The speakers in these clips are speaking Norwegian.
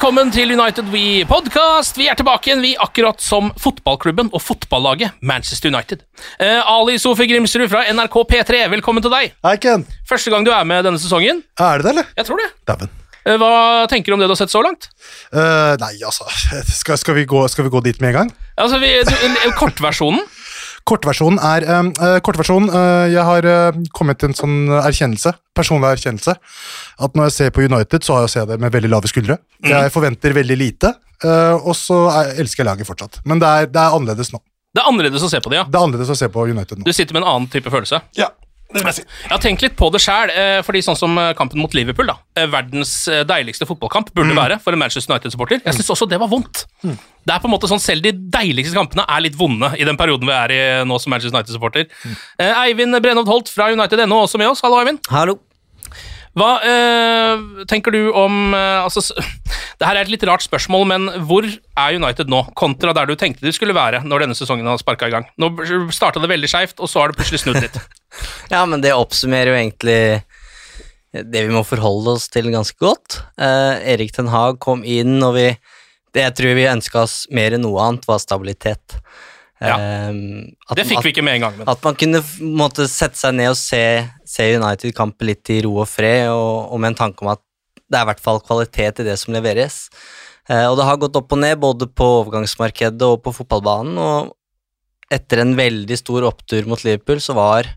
Velkommen til United We Podcast. Vi er tilbake igjen, vi, akkurat som fotballklubben og fotballaget Manchester United. Eh, Ali Sofie Grimsrud fra NRK P3, velkommen til deg. Hei, Ken. Første gang du er med denne sesongen. Er det det, eller? Jeg tror det. Daven. Eh, hva tenker du om det du har sett så langt? Uh, nei, altså skal, skal, vi gå, skal vi gå dit med en gang? Altså, vi, du, Kortversjonen. Kortversjonen er eh, Kortversjonen uh, Jeg har uh, kommet til en sånn erkjennelse, personlig erkjennelse, at når jeg ser på United, så har jeg ser se det med veldig lave skuldre. Jeg forventer veldig lite, eh, og så er, elsker jeg laget fortsatt. Men det er, det er annerledes nå. Det er annerledes å se på det, ja. Det er annerledes å se på United nå. Du sitter med en annen type følelse. Ja, det vil jeg si. Jeg har tenkt litt på det sjøl, eh, fordi sånn som eh, kampen mot Liverpool, da, eh, verdens deiligste fotballkamp, burde være for en Manchester United-supporter. Jeg syns også det var vondt. Det er på en måte sånn, Selv de deiligste kampene er litt vonde i den perioden vi er i nå som Manchester United-supporter. Mm. Eivind Brennholt Holt fra United.no også med oss. Hallo, Eivind. Hallo. Hva eh, tenker du om eh, altså, Det her er et litt rart spørsmål, men hvor er United nå, kontra der du tenkte de skulle være når denne sesongen har sparka i gang? Nå starta det veldig skeivt, og så har det plutselig snudd litt. Ja, men det oppsummerer jo egentlig det vi må forholde oss til ganske godt. Eh, Erik Ten Hag kom inn, og vi Det jeg tror vi ønska oss mer enn noe annet, var stabilitet. Ja. Um, Det fikk vi at, ikke med en gang. Men. at man kunne måtte sette seg ned og se, se United-kampen litt i ro og fred, og, og med en tanke om at det er i hvert fall kvalitet i det som leveres. Uh, og det har gått opp og ned, både på overgangsmarkedet og på fotballbanen, og etter en veldig stor opptur mot Liverpool, så var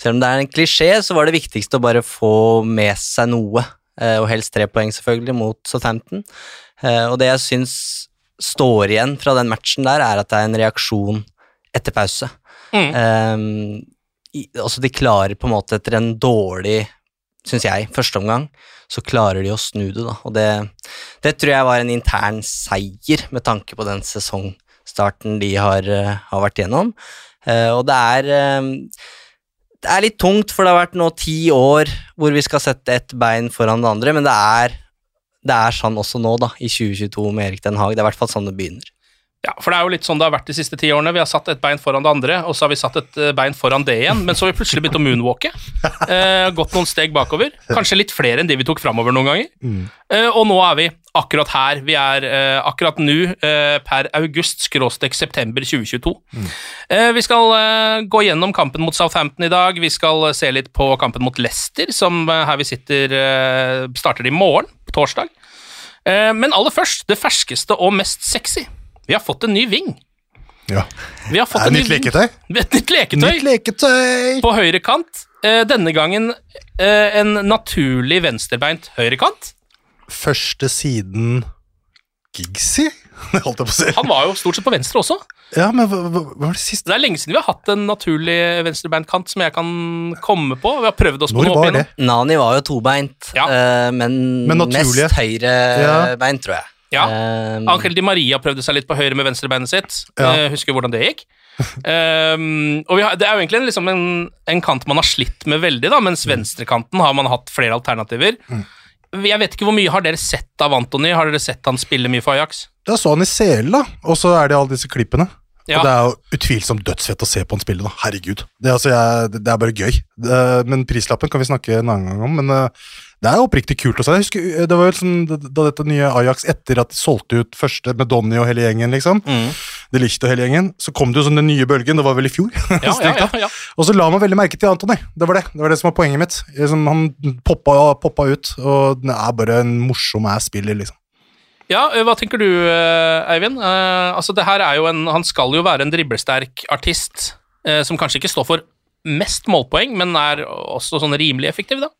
selv om det er en klisjé, så var det viktigste å bare få med seg noe, Uh, og helst tre poeng selvfølgelig, mot Southampton. Uh, Og det jeg syns står igjen fra den matchen der, er at det er en reaksjon etter pause. Mm. Um, i, altså de klarer på en måte etter en dårlig, syns jeg, førsteomgang, så klarer de å snu det, da. Og det, det tror jeg var en intern seier med tanke på den sesongstarten de har, uh, har vært gjennom. Uh, og det er um, det er litt tungt, for det har vært nå ti år hvor vi skal sette ett bein foran det andre, men det er, det er sånn også nå, da, i 2022 med Erik Den Haag. Det er i hvert fall sånn det begynner. Ja, for det er jo litt sånn det har vært de siste ti årene. Vi har satt et bein foran det andre, og så har vi satt et eh, bein foran det igjen, men så har vi plutselig begynt å moonwalke. Eh, gått noen steg bakover. Kanskje litt flere enn de vi tok framover noen ganger. Eh, og nå er vi akkurat her. Vi er eh, akkurat nå eh, per august skråstek september 2022. Eh, vi skal gå gjennom kampen mot Southampton i dag. Vi skal se litt på kampen mot Leicester, som her vi sitter starter i morgen, torsdag. Eh, men aller først, det ferskeste og mest sexy. Vi har fått en ny ving. Ja. Vi har fått Er en det ny nytt leketøy? Et nytt leketøy Nytt leketøy! på høyre kant. Eh, denne gangen eh, en naturlig venstrebeint høyrekant. Første siden Giggsy? Holdt jeg på å si. Han var jo stort sett på venstre også. Ja, men hva, hva hva var det siste? Det er lenge siden vi har hatt en naturlig venstrebeinkant som jeg kan komme på. Vi har prøvd oss på noe opp igjennom. Nani var jo tobeint, Ja. eh, men, Men mest høyrebeint, tror jeg. Ja. Eh, Angel Di Maria prøvde seg litt på høyre med venstrebeinet sitt. Ja. Eh, husker hvordan det gikk. Um, og vi har, Det er jo egentlig en, liksom en, en kant man har slitt med veldig, da, mens venstrekanten har man hatt flere alternativer. Jeg vet ikke hvor mye har dere sett av Antony? Har dere sett han spille mye for Ajax? Da så han i CL, da, og så er det alle disse klippene. Ja. Og det er jo utvilsomt dødsfett å se på han spille, da. Herregud. Det, altså, jeg, det er bare gøy. Det, men prislappen kan vi snakke en annen gang om, men eh, det er oppriktig kult å se. Jeg husker, eh, det var jo sånn, da dette nye Ajax, etter at de solgte ut første med Donny og hele gjengen, liksom, Mm. De Licht og hele gjengen, så kom det jo sånn den nye bølgen, det var vel i fjor. Ja, ja, ja, ja. Og så la man veldig merke til Antony. Det var det det var det som var poenget mitt. Han poppa, poppa ut, og det er bare en morsom ass-spiller, liksom. Ja, eh, hva tenker du, eh, Eivind? Uh, altså, det her er jo en, han skal jo være en driblesterk artist uh, som kanskje ikke står for mest målpoeng, men er også sånn rimelig effektiv, da.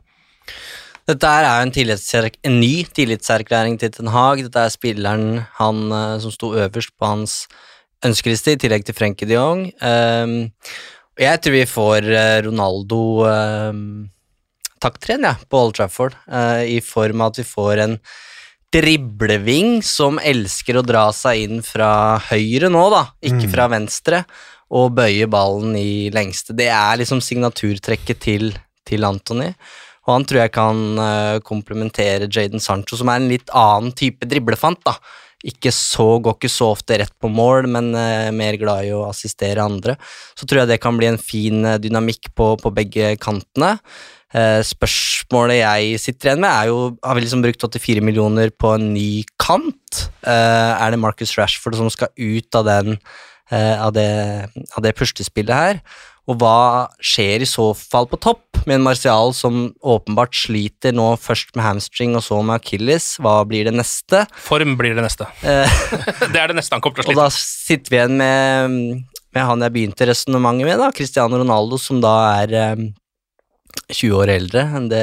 Dette er jo en, en ny tillitserklæring til Ten Hag. Dette er spilleren han, som sto øverst på hans ønskeliste, i tillegg til Frenkie de Jong. Um, og jeg tror vi får eh, Ronaldo um, takktren ja, på Old Trafford, uh, i form av at vi får en dribleving som elsker å dra seg inn fra høyre nå, da, ikke fra venstre, og bøye ballen i lengste. Det er liksom signaturtrekket til, til Anthony. Og han tror jeg kan uh, komplementere Jaden Sancho, som er en litt annen type driblefant. da. Ikke så, Går ikke så ofte rett på mål, men uh, mer glad i å assistere andre. Så tror jeg det kan bli en fin eh, dynamikk på, på begge kantene. Uh, spørsmålet jeg sitter igjen med, er jo Har vi liksom brukt 84 millioner på en ny kant? Uh, er det Marcus Rashford som skal ut av den av det, av det puslespillet her? Og hva skjer i så fall på topp med en Martial som åpenbart sliter nå først med hamstring og så med Achilles? Hva blir det neste? Form blir det neste. Eh, det er det neste han kommer til å slite og da sitter vi igjen med, med han jeg begynte resonnementet med, da, Cristiano Ronaldo, som da er um, 20 år eldre enn det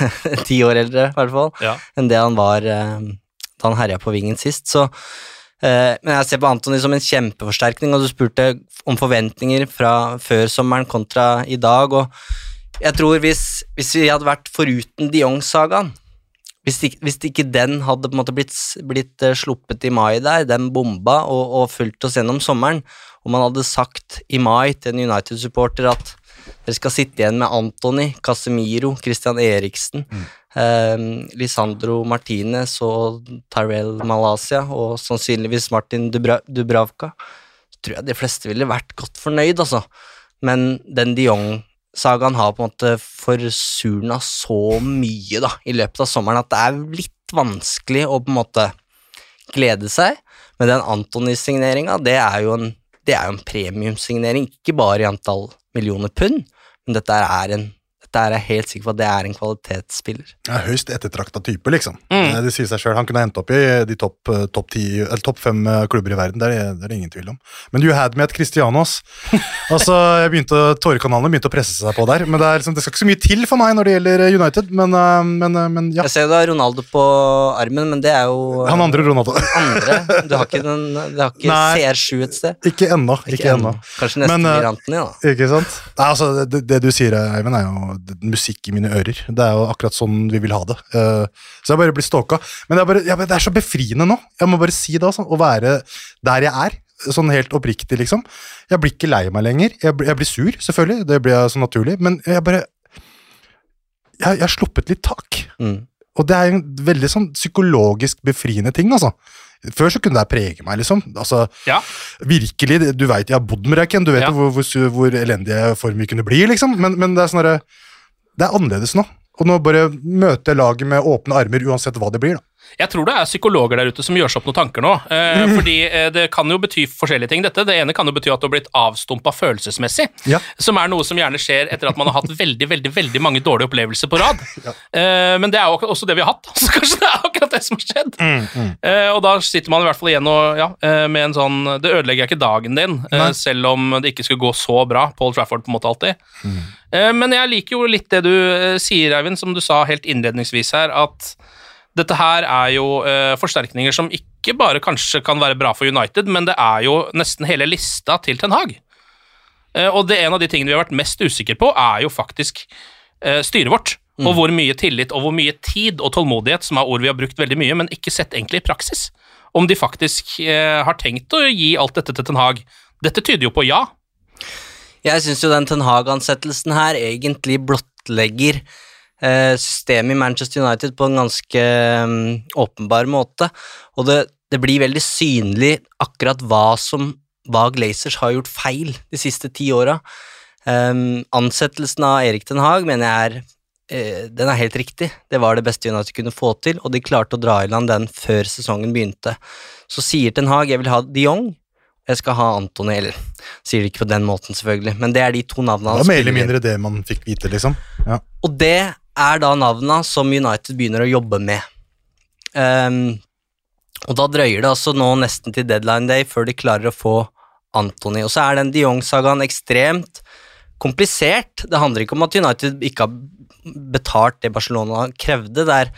10 år eldre, i hvert fall, Ja. enn det han var um, da han herja på vingen sist. Så eh, Men jeg ser på Antony som en kjempeforsterkning, og du spurte om forventninger fra før sommeren kontra i dag, og jeg tror hvis, hvis vi hadde vært foruten de Jong-sagaen hvis hvis ikke den hadde på en måte blitt, blitt eh, sluppet i mai der, den bomba, og, og fulgt oss gjennom sommeren, og man hadde sagt i mai til en United-supporter at dere skal sitte igjen med Antony, Casemiro, Christian Eriksen, eh, Lisandro Martinez og Tyrell Malaysia, og sannsynligvis Martin Dubra Dubravka, tror jeg de fleste ville vært godt fornøyd, altså. Men den de Jong-sagaen har på en måte forsurna så mye da, i løpet av sommeren at det er litt vanskelig å på en måte glede seg. Men den Antony-signeringa, det er jo en, det er en premiumsignering, ikke bare i antall millioner pund, men dette er en dette er jeg helt sikker på at det er en kvalitetsspiller. Ja, høyst ettertrakta type, liksom. Mm. Eh, Det sier seg selv. Han kunne endt opp i de topp top eller topp fem eh, klubber i verden, det er, det er det ingen tvil om. Men you had me at Cristianos. altså, jeg begynte, Tårekanalene begynte å presse seg på der, men det, er liksom, det skal ikke så mye til for meg når det gjelder eh, United, men, eh, men, eh, men ja. Jeg ser du har Ronaldo på armen, men det er jo Han andre Ronaldo. andre. Du har ikke, den, du har ikke Nei. CR7 et sted. Ikke ennå. Ikke ennå. Kanskje neste Men, eh, blir Antony, da. Ikke sant? Nei, altså, det, det du sier, Eivind, er jo musikk i mine ører. Det er jo akkurat sånn vi vil ha det. Eh, så jeg bare blir stalka. Men det bare, ja, det er så befriende nå. Jeg må bare si det, altså. Å være der jeg er. Sånn helt oppriktig, liksom. Jeg blir ikke lei meg lenger. Jeg, blir- jeg blir sur, selvfølgelig. Det blir jeg så naturlig. Men jeg bare Jeg, jeg har sluppet litt tak. Mm. Og det er en veldig sånn psykologisk befriende ting, altså. Før så kunne det prege meg, liksom. Altså, Ja. Virkelig, du veit jeg har bodd med Røyken, du vet Ja. hvor, hvor, hvor elendige form vi kunne bli, liksom. Men, men det er sånn derre Det er annerledes nå. Og nå bare møter laget med åpne armer uansett hva det blir, da. Jeg tror det er psykologer der ute som gjør seg opp noen tanker nå. Eh, fordi eh, det kan jo bety forskjellige ting, dette. Det ene kan jo bety at du har blitt avstumpa følelsesmessig. Ja. Som er noe som gjerne skjer etter at man har hatt veldig veldig, veldig mange dårlige opplevelser på rad. Eh, men det er jo også det vi har hatt. Så kanskje det er akkurat det som har skjedd. Eh, og da sitter man i hvert fall igjen og, ja, eh, med en sånn Det ødelegger ikke dagen din, eh, selv om det ikke skulle gå så bra. Paul Trafford på en måte alltid. Mm. men jeg liker jo litt det du sier, Eivind, som du sa helt innledningsvis her, at dette her er jo eh, forsterkninger som ikke bare kanskje kan være bra for United, men det er jo nesten hele lista til Ten Hag. Eh, og det en av de tingene vi har vært mest usikre på, er jo faktisk eh, styret vårt. Og hvor mye tillit og hvor mye tid og tålmodighet, som er ord vi har brukt veldig mye, men ikke sett egentlig i praksis. Om de faktisk har tenkt å gi alt dette til Ten Hag. Dette tyder jo på ja. Jeg syns jo den Ten Hag-ansettelsen her egentlig blottlegger systemet i Manchester United på en ganske mm, åpenbar måte. Og det, det blir veldig synlig akkurat hva som hva Glazers har gjort feil de siste ti åra. Um, ansettelsen av Erik Den Haag mener jeg er uh, den er helt riktig. Det var det beste United kunne få til, og de klarte å dra i land den før sesongen begynte. Så sier Ten Hag jeg vil ha de Jong, jeg skal ha Antony, eller sier det ikke på den måten, selvfølgelig, men det er de to navnene Det han var mer eller mindre det man fikk vite, liksom. Ja. Og det er da navnene som United begynner å jobbe med. Um, og da drøyer det altså nå nesten til deadline day før de klarer å få Antony. Og så er den de Jong-sagaen ekstremt komplisert. Det handler ikke om at United ikke har betalt det Barcelona krevde. Det er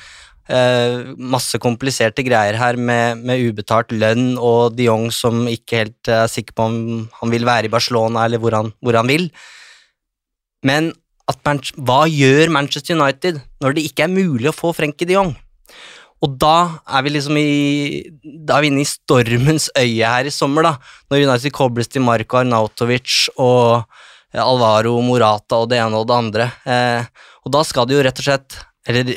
eh, masse kompliserte greier her med, med ubetalt lønn og de Jong som ikke helt er sikker på om han vil være i Barcelona eller hvor han, hvor han vil. Men hva gjør Manchester United når det ikke er mulig å få Frenkie de Jong? Og da er vi liksom i Da er vi inne i stormens øye her i sommer, da. Når United kobles til Marko Arnautovic og eh, Alvaro Morata og det ene og det andre. Eh, og da skal det jo rett og slett Eller de,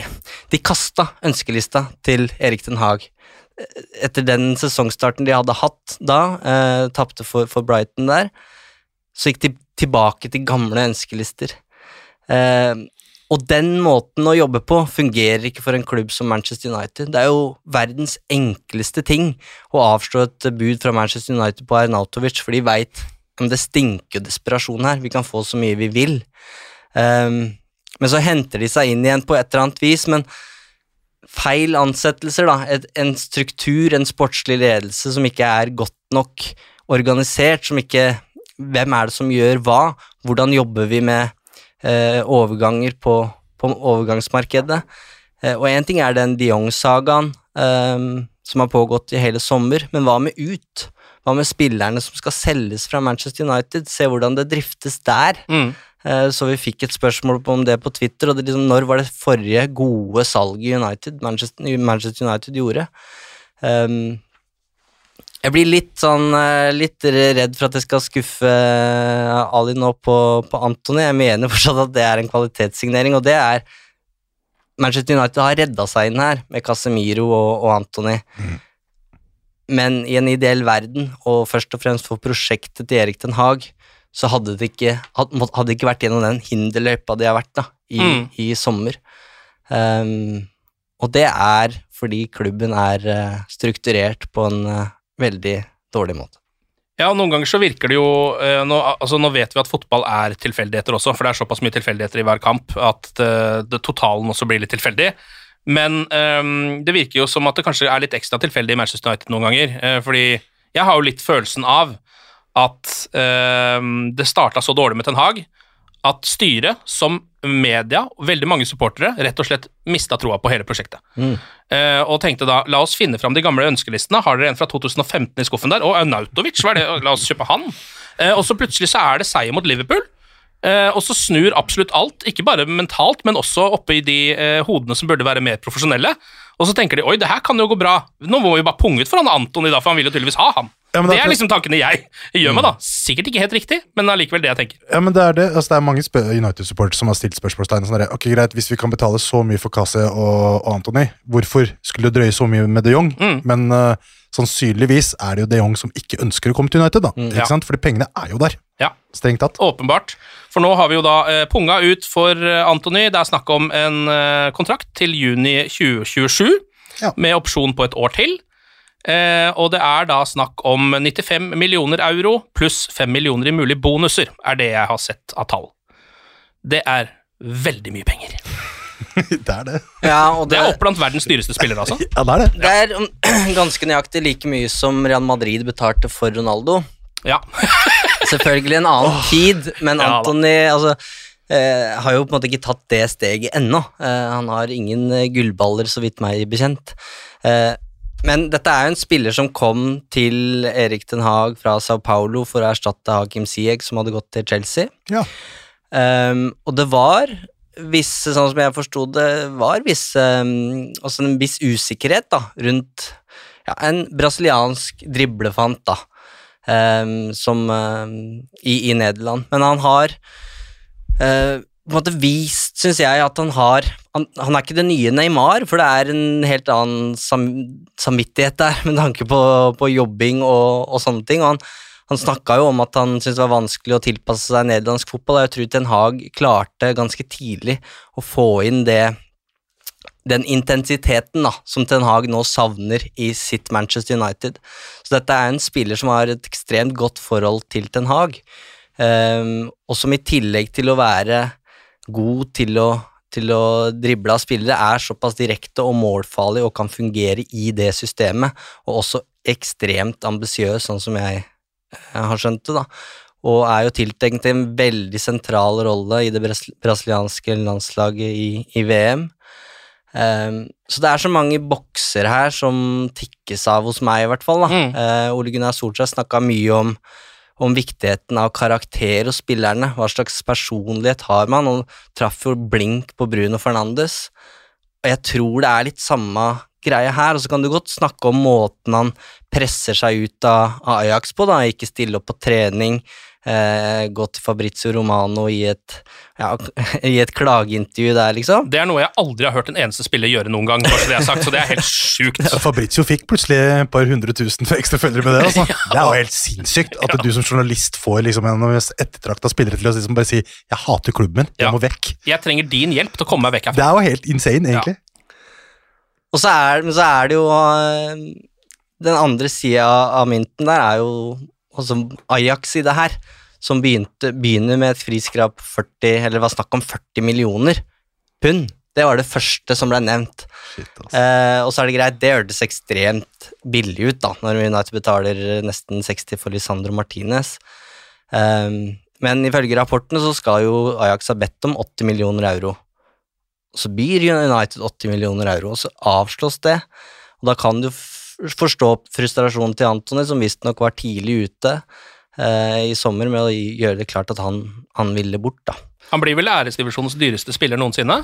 de kasta ønskelista til Erik Den Haag. Etter den sesongstarten de hadde hatt da, eh, tapte for, for Brighton der, så gikk de tilbake til gamle ønskelister. Eh, og den måten å jobbe på fungerer ikke for en klubb som Manchester United. Det er jo verdens enkleste ting å avslå et bud fra Manchester United på Arnautovic, for de veit om det stinker jo desperasjon her, vi kan få så mye vi vil. Ehm, men så henter de seg inn igjen på et eller annet vis, men feil ansettelser, da, et, en struktur, en sportslig ledelse som ikke er godt nok organisert, som ikke Hvem er det som gjør hva? Hvordan jobber vi med eh, overganger på, på overgangsmarkedet. Eh, og én ting er den Diong-sagaen eh, som har pågått i hele sommer, men hva med ut? Hva med spillerne som skal selges fra Manchester United? Se hvordan det driftes der. Mm. Eh, så vi fikk et spørsmål om det på Twitter, og det liksom, når var det forrige gode salget United, Manchester, Manchester United gjorde? Um, jeg blir litt sånn eh, litt redd for at jeg skal skuffe eh, Ali nå på, på Antony. Jeg mener fortsatt at det er en kvalitetssignering, og det er Manchester United har redda seg inn her med Casemiro og, og Antony. Men i en ideell verden, og først og fremst for prosjektet til Erik Den Haag, så hadde det ikke, hadde det ikke vært gjennom den hinderløypa de har vært da, i, Mm. i sommer. Um, og det er fordi klubben er eh, strukturert på en eh, veldig dårlig måte. Ja, noen ganger så virker det jo eh, nå, altså nå vet vi at fotball er tilfeldigheter også, for det er såpass mye tilfeldigheter i hver kamp at det, det totalen også blir litt tilfeldig. Men um, det virker jo som at det kanskje er litt ekstra tilfeldig i Manchester United noen ganger. fordi jeg har jo litt følelsen av at ehm, det starta så dårlig med Ten Hag at styret, som media og veldig mange supportere, rett og slett mista troa på hele prosjektet. Eh, og tenkte da la oss finne fram de gamle ønskelistene. Har dere en fra 2015 i skuffen der? Og Arnautovic, hva er det? La oss kjøpe han. Eh, og så plutselig så er det seier mot Liverpool. Eh, og så snur absolutt alt, ikke bare mentalt, men også oppe i de eh, hodene som burde være mer profesjonelle. Og så tenker de oi, det her kan jo gå bra. Nå må vi bare punge ut for han Anton i dag, for han vil jo tydeligvis ha han. Ja, men det er liksom tankene jeg gjør meg, da. Sikkert ikke helt riktig, men allikevel det jeg tenker. Ja, men Det er det, altså det er mange United-supportere som har stilt spørsmålstegn. Sånn ok, greit, Hvis vi kan betale så mye for Kase og, Anthony, hvorfor skulle det drøye så mye med de Jong? Mm. Men uh, sannsynligvis er det jo de Jong som ikke ønsker å komme til United. da, ja. ikke sant? Fordi pengene er jo der, Ja. strengt tatt. Åpenbart. For nå har vi jo da uh, punga ut for eh, Anthony. Det er snakk om en uh, kontrakt til juni 2027, Ja. med opsjon på et år til. Eh, og det er da snakk om 95 millioner euro pluss 5 millioner i mulige bonuser, er det jeg har sett av tall. Det er veldig mye penger. det er det. Ja, og Det er opp blant verdens dyreste spillere, altså. Ja, det er det. Det er ganske nøyaktig like mye som Real Madrid betalte for Ronaldo. Ja. Selvfølgelig en annen tid, men Ja. Anthony altså, eh, har jo på en måte ikke tatt det steget ennå. Eh, han har ingen eh, gullballer, så vidt meg bekjent. Eh, men dette er jo en spiller som kom til Erik Den Haag fra Sao Paulo for å erstatte Hakim Sieg, som hadde gått til Chelsea. Ja. Um, og det var visse, sånn som jeg forsto det, var visse um, også en viss usikkerhet da, rundt ja, en brasiliansk driblefant da, um, som i, i Nederland. Men han har uh, på en måte vist, syns jeg, at han har han, han er ikke det nye Neymar, for det er en helt annen sam, samvittighet der med tanke på, på jobbing og, og, sånne ting. og han han snakka jo om at han syntes det var vanskelig å tilpasse seg nederlandsk fotball. Jeg tror Ten Hag klarte ganske tidlig å få inn det, den intensiteten da, som Ten Hag nå savner i sitt Manchester United. Så dette er en spiller som har et ekstremt godt forhold til Ten Hag, um, og som i tillegg til å være god til å, til å drible av spillere, er såpass direkte og målfarlig og kan fungere i det systemet, og også ekstremt ambisiøs, sånn som jeg, jeg har skjønt det, da. Og er jo tiltenkt en veldig sentral rolle i det brasilianske landslaget i, i VM. Um, så det er så mange bokser her som tikkes av hos meg, i hvert fall. da. Mm. Uh, Ole Gunnar Solskjær snakka mye om om viktigheten av karakter og spillerne. Hva slags personlighet har man? Og traff jo blink på Bruno Fernandes. Og jeg tror det er litt samme greie her. Og så kan du godt snakke om måten han presser seg ut av Ajax på, da. Ikke stille opp på trening, eh, gå til Fabrizio Romano i et, ja, i et klageintervju der, liksom. Det er noe jeg aldri har hørt en eneste spiller gjøre noen gang, så det er sagt, så det er helt sjukt. Ja, Fabrizio fikk plutselig et par hundre tusen for ekstra følgere med det. Altså. ja. Det er jo helt sinnssykt at du som journalist får liksom en ettertrakta spillere til å liksom bare si 'jeg hater klubben min, jeg må vekk'. Jeg trenger din hjelp til å komme meg vekk herfra. Det er jo helt insane, egentlig. Og så er, så er, det jo øh, Den andre sida av mynten der er jo også Ajax i det her, som begynte, begynner med et friskrap 40, eller var snakk om 40 millioner pund. Det var det første som ble nevnt. Shit, altså. eh, og så er det greit, det hørtes ekstremt billig ut, da, når United betaler nesten 60 for Lisandro Martinez. Eh, men ifølge rapportene så skal jo Ajax ha bedt om 80 millioner euro. Så byr United 80 millioner euro, og så avslås det. Og da kan du forstå frustrasjonen til Antony, som visstnok var tidlig ute eh, i sommer med å gjøre det klart at han, han ville bort, da. Han blir vel æresdivisjonens dyreste spiller noensinne.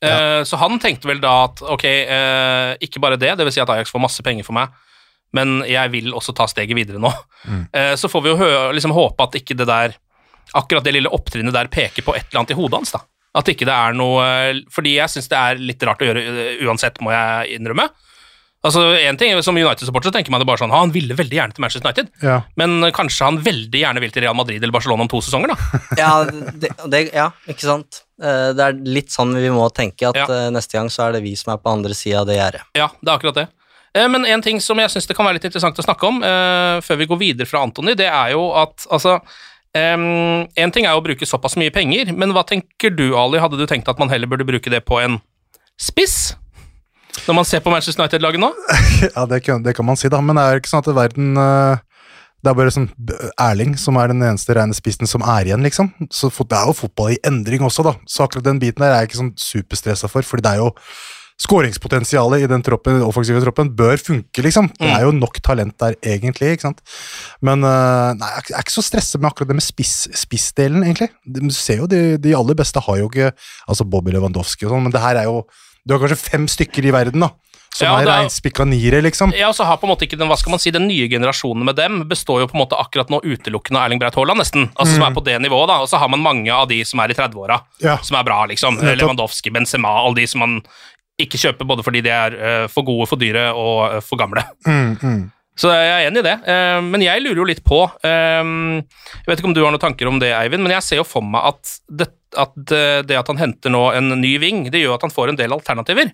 Ja. Eh, så han tenkte vel da at ok, eh, ikke bare det, dvs. Si at Ajax får masse penger for meg, men jeg vil også ta steget videre nå. Mm. Eh, så får vi jo liksom håpe at ikke det der akkurat det lille opptrinnet der peker på et eller annet i hodet hans. da. At ikke det er noe Fordi jeg syns det er litt rart å gjøre uansett, må jeg innrømme. Altså, en ting, Som United-supporter tenker man det bare sånn Han ville veldig gjerne til Manchester United, ja. men kanskje han veldig gjerne vil til Real Madrid eller Barcelona om to sesonger, da? ja, det, det, ja, ikke sant. Eh, det er litt sånn vi må tenke, at ja. Eh, neste gang så er det vi som er på andre sida av det gjerdet. Ja, det er akkurat det. Eh, men en ting som jeg syns det kan være litt interessant å snakke om, før vi går videre fra Antony, det er jo at altså Um, en ting er å bruke såpass mye penger, men hva tenker du, Ali? Hadde du tenkt at man heller burde bruke det på en spiss? Når man ser på Manchester United-laget nå? ja, det kan, det kan, man si, da. Men det er ikke sånn at verden uh, Det er bare sånn Erling som er den eneste rene spissen som er igjen, liksom. Så det er jo fotball i endring også, da. Så akkurat den biten der er jeg ikke sånn superstressa for, fordi det er jo Skåringspotensialet i den troppen, offensive troppen bør funke, liksom. Det er jo nok talent der, egentlig. ikke sant? Men uh, nei, jeg er ikke så stressa med akkurat det med spiss, spissdelen, egentlig. Du ser jo de, de, aller beste har jo ikke Altså Bobby Lewandowski og sånn, men det her er jo du har kanskje fem stykker i verden, da. Som ja, er reinspikka niere, liksom. Ja, og så har på en måte ikke den, hva skal man si, den nye generasjonen med dem består jo på en måte akkurat nå utelukkende av Erling Breit Haaland, nesten. Altså mm. Som er på det nivået, da. Og så har man mange av de som er i 30-åra, ja. som er bra, liksom. Lewandowski, Benzema, alle de som man ikke kjøper både fordi de er uh, for gode, for dyre og uh, for gamle. Mm, mm. Så jeg er enig i det. Uh, men jeg lurer jo litt på Jeg vet ikke om du har noen tanker om det, Eivind, men jeg ser jo for meg at det at det at han henter nå en ny ving, det gjør at han får en del alternativer.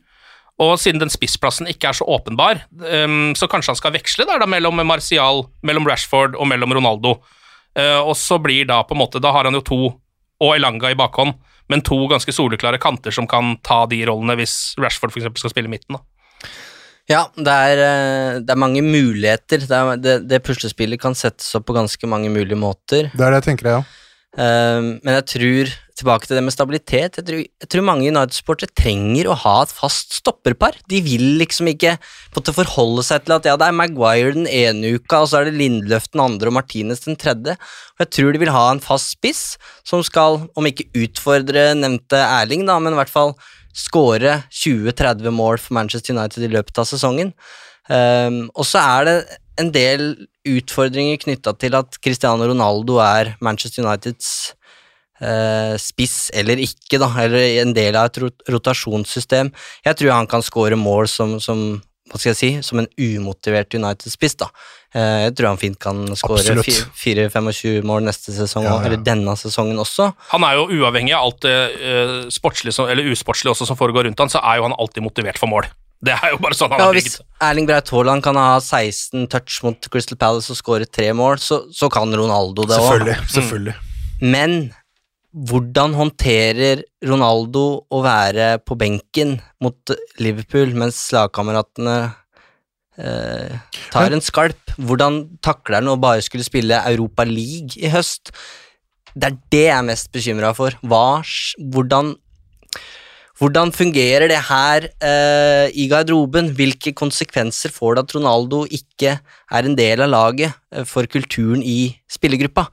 Og siden den spissplassen ikke er så åpenbar, um, så kanskje han skal veksle der da mellom Martial, mellom Rashford og mellom Ronaldo. Uh, og så blir da på en måte Da har han jo to og Elanga i bakhånd, men to ganske soleklare kanter som kan ta de rollene hvis Rashford f.eks. skal spille i midten. da. Ja, det er, eh, det er, mange muligheter. Det, er, det, det puslespillet kan settes opp på ganske mange mulige måter. Det er det jeg tenker, ja. Ehm, men jeg tror, tilbake til det med stabilitet, jeg tror, jeg tror mange United-sportere trenger å ha et fast stopperpar. De vil liksom ikke måtte forholde seg til at ja, det er Maguire den ene uka, og så er det Lindløf den andre og Martinez den tredje. Og jeg tror de vil ha en fast spiss som skal, om ikke utfordre nevnte Erling, da, men i hvert fall skåre 20-30 mål for Manchester United i løpet av sesongen. Um, og så er det en del utfordringer knytta til at Cristiano Ronaldo er Manchester Uniteds spiss eller ikke, da, eller en del av et rotasjonssystem. Jeg tror han kan skåre mål som, som hva skal jeg si, som en umotivert United-spiss. da. Eh, jeg tror han fint kan skåre 4-25 mål neste sesong, Ja, ja. eller denne sesongen også. Han er jo uavhengig av alt det eh, sportslige eller usportslige også som foregår rundt han, så er jo han alltid motivert for mål. Det er jo bare sånn han Ja, har hvis. Erling Braut Haaland kan ha 16 touch mot Crystal Palace og skåre tre mål, så, så kan Ronaldo det òg. Selvfølgelig. selvfølgelig. Men hvordan håndterer Ronaldo å være på benken mot Liverpool mens lagkameratene eh, tar en skalp? Hvordan takler han å bare skulle spille Europa League i høst? Det er det jeg er mest bekymra for. Hva, hvordan, hvordan fungerer det her eh, i garderoben? Hvilke konsekvenser får det at Ronaldo ikke er en del av laget eh, for kulturen i spillergruppa?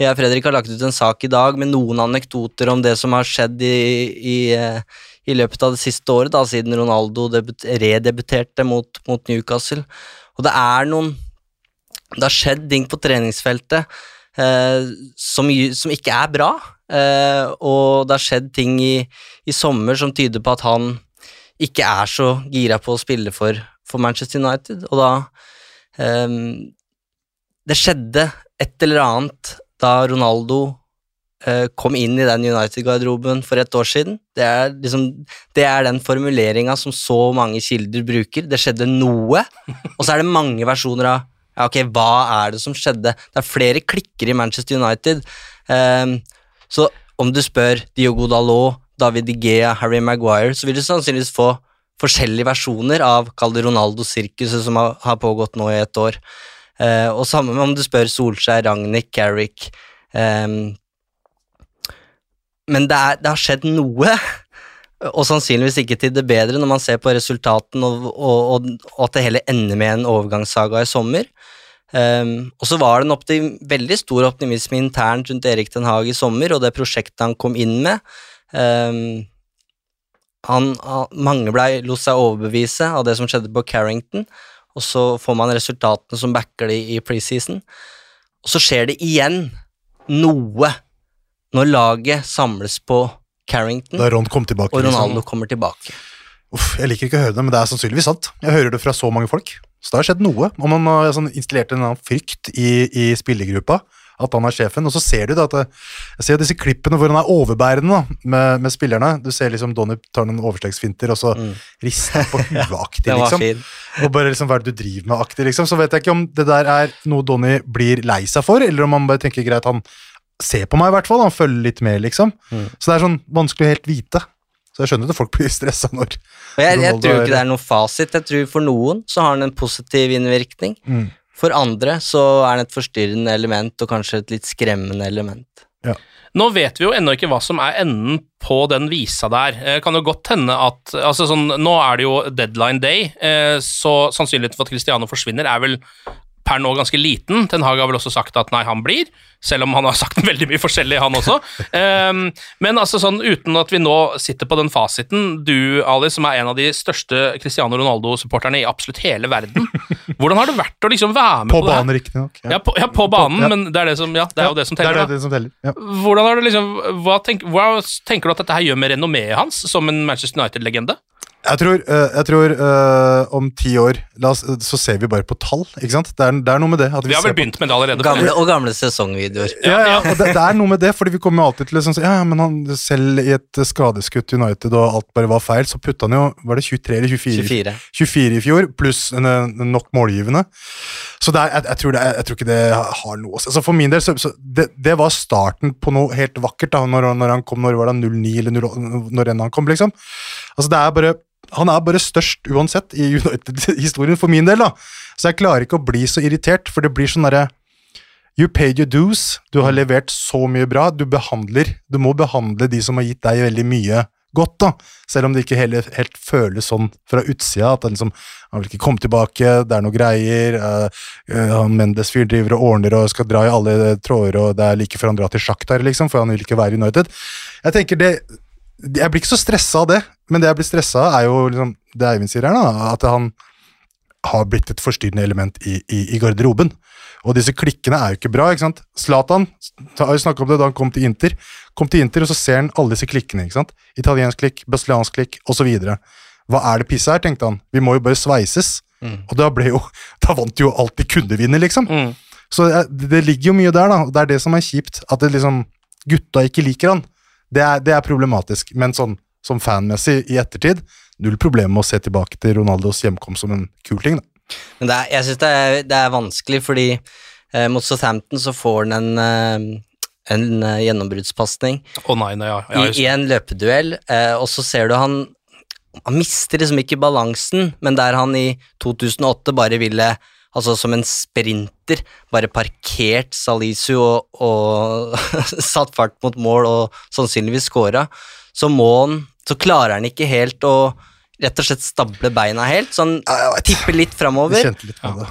Jeg og Fredrik har lagt ut en sak i dag med noen anekdoter om det som har skjedd i, i, eh, i løpet av det siste året, da, siden Ronaldo redebuterte mot, mot Newcastle. Og det er noen Det har skjedd ting på treningsfeltet som, som ikke er bra. Eh, og det har skjedd ting i, i sommer som tyder på at han ikke er så gira på å spille for, for Manchester United, og da ehm, Det skjedde et eller annet da Ronaldo eh, kom inn i den United-garderoben for et år siden. Det er, liksom, det er den formuleringa som så mange kilder bruker. Det skjedde noe, og så er det mange versjoner av ja, ok, hva er det som skjedde? Det er flere klikker i Manchester United. Um, så om du spør Diogo Dalot, David De Gea, Harry Maguire, så vil du sannsynligvis få forskjellige versjoner av kall det Ronaldo-sirkuset som har, har pågått nå i et år. Uh, og samme med om du spør Solskjær, Ragnhild, Carrick um, Men det, er, det har skjedd noe, og sannsynligvis ikke til det bedre når man ser på resultatene og, og, og, at det hele ender med en overgangssaga i sommer. Um, og så var det en veldig stor optimisme internt rundt Erik Den Haag i sommer, og det prosjektet han kom inn med. Um, han, mange ble, lot seg overbevise av det som skjedde på Carrington, og så får man resultatene som backer det i preseason. Og så skjer det igjen noe når laget samles på Carrington, Da Ron kom tilbake. og Ronaldo Liksom. kommer tilbake. Uff, jeg liker ikke å høre det, men det er sannsynligvis sant. Jeg hører det fra så mange folk. Så det har skjedd noe. Om man har sånn, installert en annen frykt i, i spillergruppa, at han er sjefen. Og så ser du da at det, Jeg ser jo disse klippene hvor han er overbærende da, med, med spillerne. Du ser liksom Donny tar noen overstegsfinter, og så rister han på huet-aktig, Den var liksom. fin. Og bare liksom, hva er det du driver med aktig, liksom. Så vet jeg ikke om det der er noe Donny blir lei seg for, eller om han bare tenker greit, han ser på meg i hvert fall, han følger litt med, liksom. Mm. Så det er sånn vanskelig å helt vite. Så jeg skjønner at folk blir stressa når Og jeg, jeg tror ikke det er noen fasit. Jeg tror For noen så har den en positiv innvirkning. Mm. For andre så er den et forstyrrende element, og kanskje et litt skremmende element. Nå vet vi jo ennå ikke hva som er enden på den visa der. Eh, kan jo godt hende at altså sånn, Nå er det jo deadline day, eh, så sannsynligheten for at Cristiano forsvinner er vel per nå ganske liten. Ten Hag har vel også sagt at nei, han blir, selv om han har sagt veldig mye forskjellig, han også. um, men altså sånn, uten at vi nå sitter på den fasiten, du Ali, som er en av de største Cristiano Ronaldo-supporterne i absolutt hele verden, hvordan har det vært å liksom være med På på, det banen, riktignok. Ja, på, ja, på banen, ja. men det er, det, som, ja, det er jo det som teller. Det er det som teller. Ja. Hvordan har du liksom, hva, tenk, hva tenker du at dette her gjør med renommeet hans som en Manchester United-legende? Jeg tror, eh, jeg tror uh, om ti år la oss, så ser vi bare på tall, ikke sant? Det er, det er noe med det. At Vi har vel på- begynt med det allerede. Gamle, og gamle sesongvideoer. Ja, ja, og det, det er noe med det, fordi vi kommer alltid til å sånn, si, ja, ja, men han, selv i et skadeskutt United og alt bare var feil, så putta han jo Var det 23 eller 24? 24. 24 i fjor, pluss nok målgivende. Så det er, jeg, jeg, tror det, er- jeg tror ikke det har noe å si. Altså For min del, så, så det, det var starten på noe helt vakkert, da, når, når han kom, når var det 09 eller 08, når enn han kom, liksom. Altså det er bare han er bare størst uansett i United-historien, for min del. da. Så jeg klarer ikke å bli så irritert, for det blir sånn derre You paid your dues. Du har levert så mye bra. Du behandler Du må behandle de som har gitt deg veldig mye godt, da. Selv om det ikke heller, helt føles sånn fra utsida. At han liksom Han vil ikke komme tilbake, det er noe greier. uh, uh, han Mendes-fyr driver og ordner og skal dra i alle tråder, og det er like før han drar til sjakk der, liksom, for han vil ikke være i United. Jeg tenker det Jeg blir ikke så stressa av det, men det jeg blir stressa av, er jo liksom det Eivind sier her, da. At han har blitt et forstyrrende element i, i, i garderoben. Og disse klikkene er jo ikke bra. ikke sant? Zlatan har jo snakket om det da han kom til Inter. Kom til Inter, og så ser han alle disse klikkene. ikke sant? Italiensk klikk, brasiliansk klikk osv. Hva er det pisset her, tenkte han. Vi må jo bare sveises. Og da ble jo Da vant jo alt de kunne vinne, liksom. Mm. Så eh, det, det ligger jo mye der, da. Det er det som er kjipt. At det liksom gutta ikke liker han. Det er, det er problematisk. Men sånn som fanmessig i ettertid, null problem med å se tilbake til Ronaldos hjemkomst som en kul ting. da. Men det er, jeg syns det, det er vanskelig, fordi eh, mot Southampton så får han en, eh, en eh, gjennombruddspasning oh, nei, nei, ja. i, i en løpeduell, eh, og så ser du han Han mister liksom ikke balansen, men der han i 2008 bare ville Altså som en sprinter, bare parkert Salisu og, og satt fart mot mål og sannsynligvis scora, så må han Så klarer han ikke helt å rett og slett stable beina helt, så han tipper litt framover.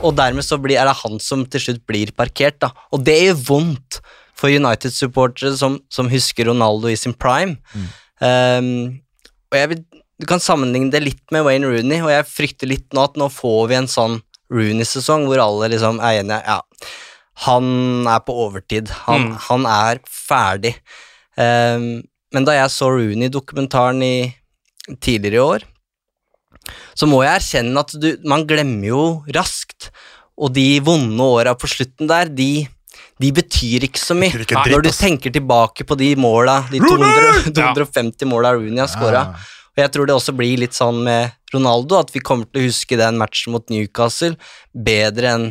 Og dermed så blir, er det han som til slutt blir parkert, da. Og det gjør vondt for United-supportere som, som husker Ronaldo i sin prime. Um, og jeg vil, Du kan sammenligne det litt med Wayne Rooney, og jeg frykter litt nå at nå får vi en sånn Rooney-sesong hvor alle liksom er enige Ja, han er på overtid. Han, Mm. han er ferdig. Um, men da jeg så Rooney-dokumentaren i tidligere i år, så må jeg erkjenne at du, man glemmer jo raskt, og de vonde åra på slutten der, de, de betyr ikke så mye. Ikke dritt, Når du tenker tilbake på de måla, de 200, 250 måla Rooney har scora. Ja. Og jeg tror det også blir litt sånn med Ronaldo, at vi kommer til å huske den matchen mot Newcastle bedre enn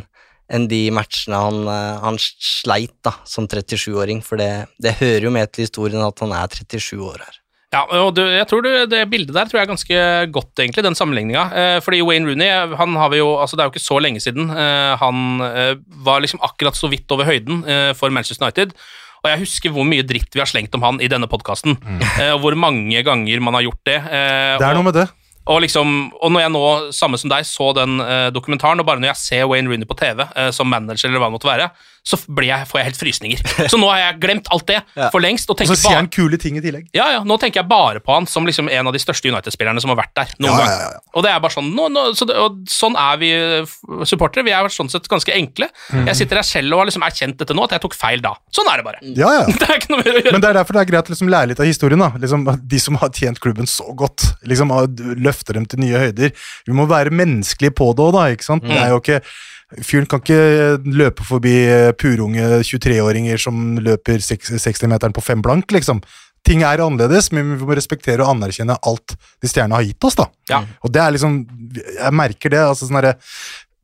enn de matchene han, eh, han sleit da, som 37-åring, for det, det hører jo med til historien at han er 37 år her. Ja, og du, jeg tror du, Det bildet der tror jeg er ganske godt, egentlig, den sammenligninga. Eh, fordi Wayne Rooney han har vi jo, altså det er jo ikke så lenge siden eh, han eh, var liksom akkurat så vidt over høyden eh, for Manchester United. Og jeg husker hvor mye dritt vi har slengt om han i denne podkasten. Mm. og hvor mange ganger man har gjort det. Eh, Det er noe med det. og, liksom, og når jeg nå, samme som deg, så den eh, dokumentaren, og bare når jeg ser Wayne Rooney på TV eh, som manager, eller hva det måtte være, så jeg, får jeg helt frysninger. Så nå har jeg glemt alt det for lengst. Og Og så sier han kule ting i tillegg. ja, ja, nå tenker jeg bare på han som liksom en av de største United-spillerne som har vært der noen Ja, gang. ja, ja, ja. Og det er bare sånn, nå, nå, så det, sånn er vi supportere. Vi er sånn sett ganske enkle. Mm. Jeg sitter her selv og har liksom erkjent dette nå, at jeg tok feil da. Sånn er det bare. Ja, ja. Det er ikke noe mer å gjøre. Men det er derfor det er greit å liksom lære litt av historien. da. Liksom, de som har tjent klubben så godt, liksom løfter dem til nye høyder. Vi må være menneskelige på det òg, da. ikke sant? Det er jo ikke Fyren kan ikke løpe forbi eh, purunge 23-åringer som løper 60-meteren på fem blank, liksom. Ting er annerledes, men vi må respektere og anerkjenne alt de stjernene har gitt oss. da. Ja. Og det er liksom Jeg merker det. altså sånn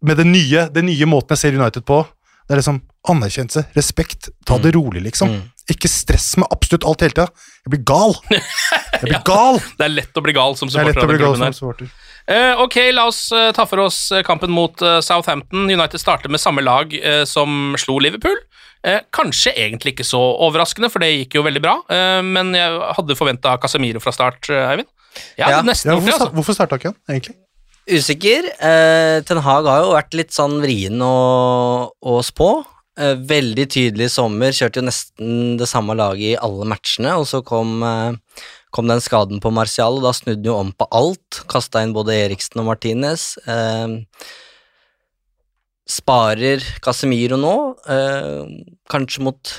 Med det nye, den nye måten jeg ser United på, det er liksom anerkjennelse, respekt, ta det rolig, liksom. Ikke stress med absolutt alt hele tida. Jeg blir gal! Jeg blir gal! Det er lett å bli gal som Det er lett å bli gal som supporter. Eh, ok, la oss eh, ta for oss eh, kampen mot Southampton. United starter med samme lag som slo Liverpool. Eh, kanskje egentlig ikke så overraskende, for det gikk jo veldig bra. Men jeg hadde forventa Casemiro fra start, Eivind. Ja, Ja. nesten Ja, hvorfor, altså. hvorfor starta ikke han, egentlig? Usikker. Eh, Ten Hag har jo vært litt sånn vrien å, å spå. Eh, veldig tydelig i sommer, kjørte jo nesten det samme laget i alle matchene, og så kom, eh, kom den skaden på Martial, og da snudde han jo om på alt. Kasta inn både Eriksen og Martinez. Eh, sparer Casemiro nå, eh, kanskje mot,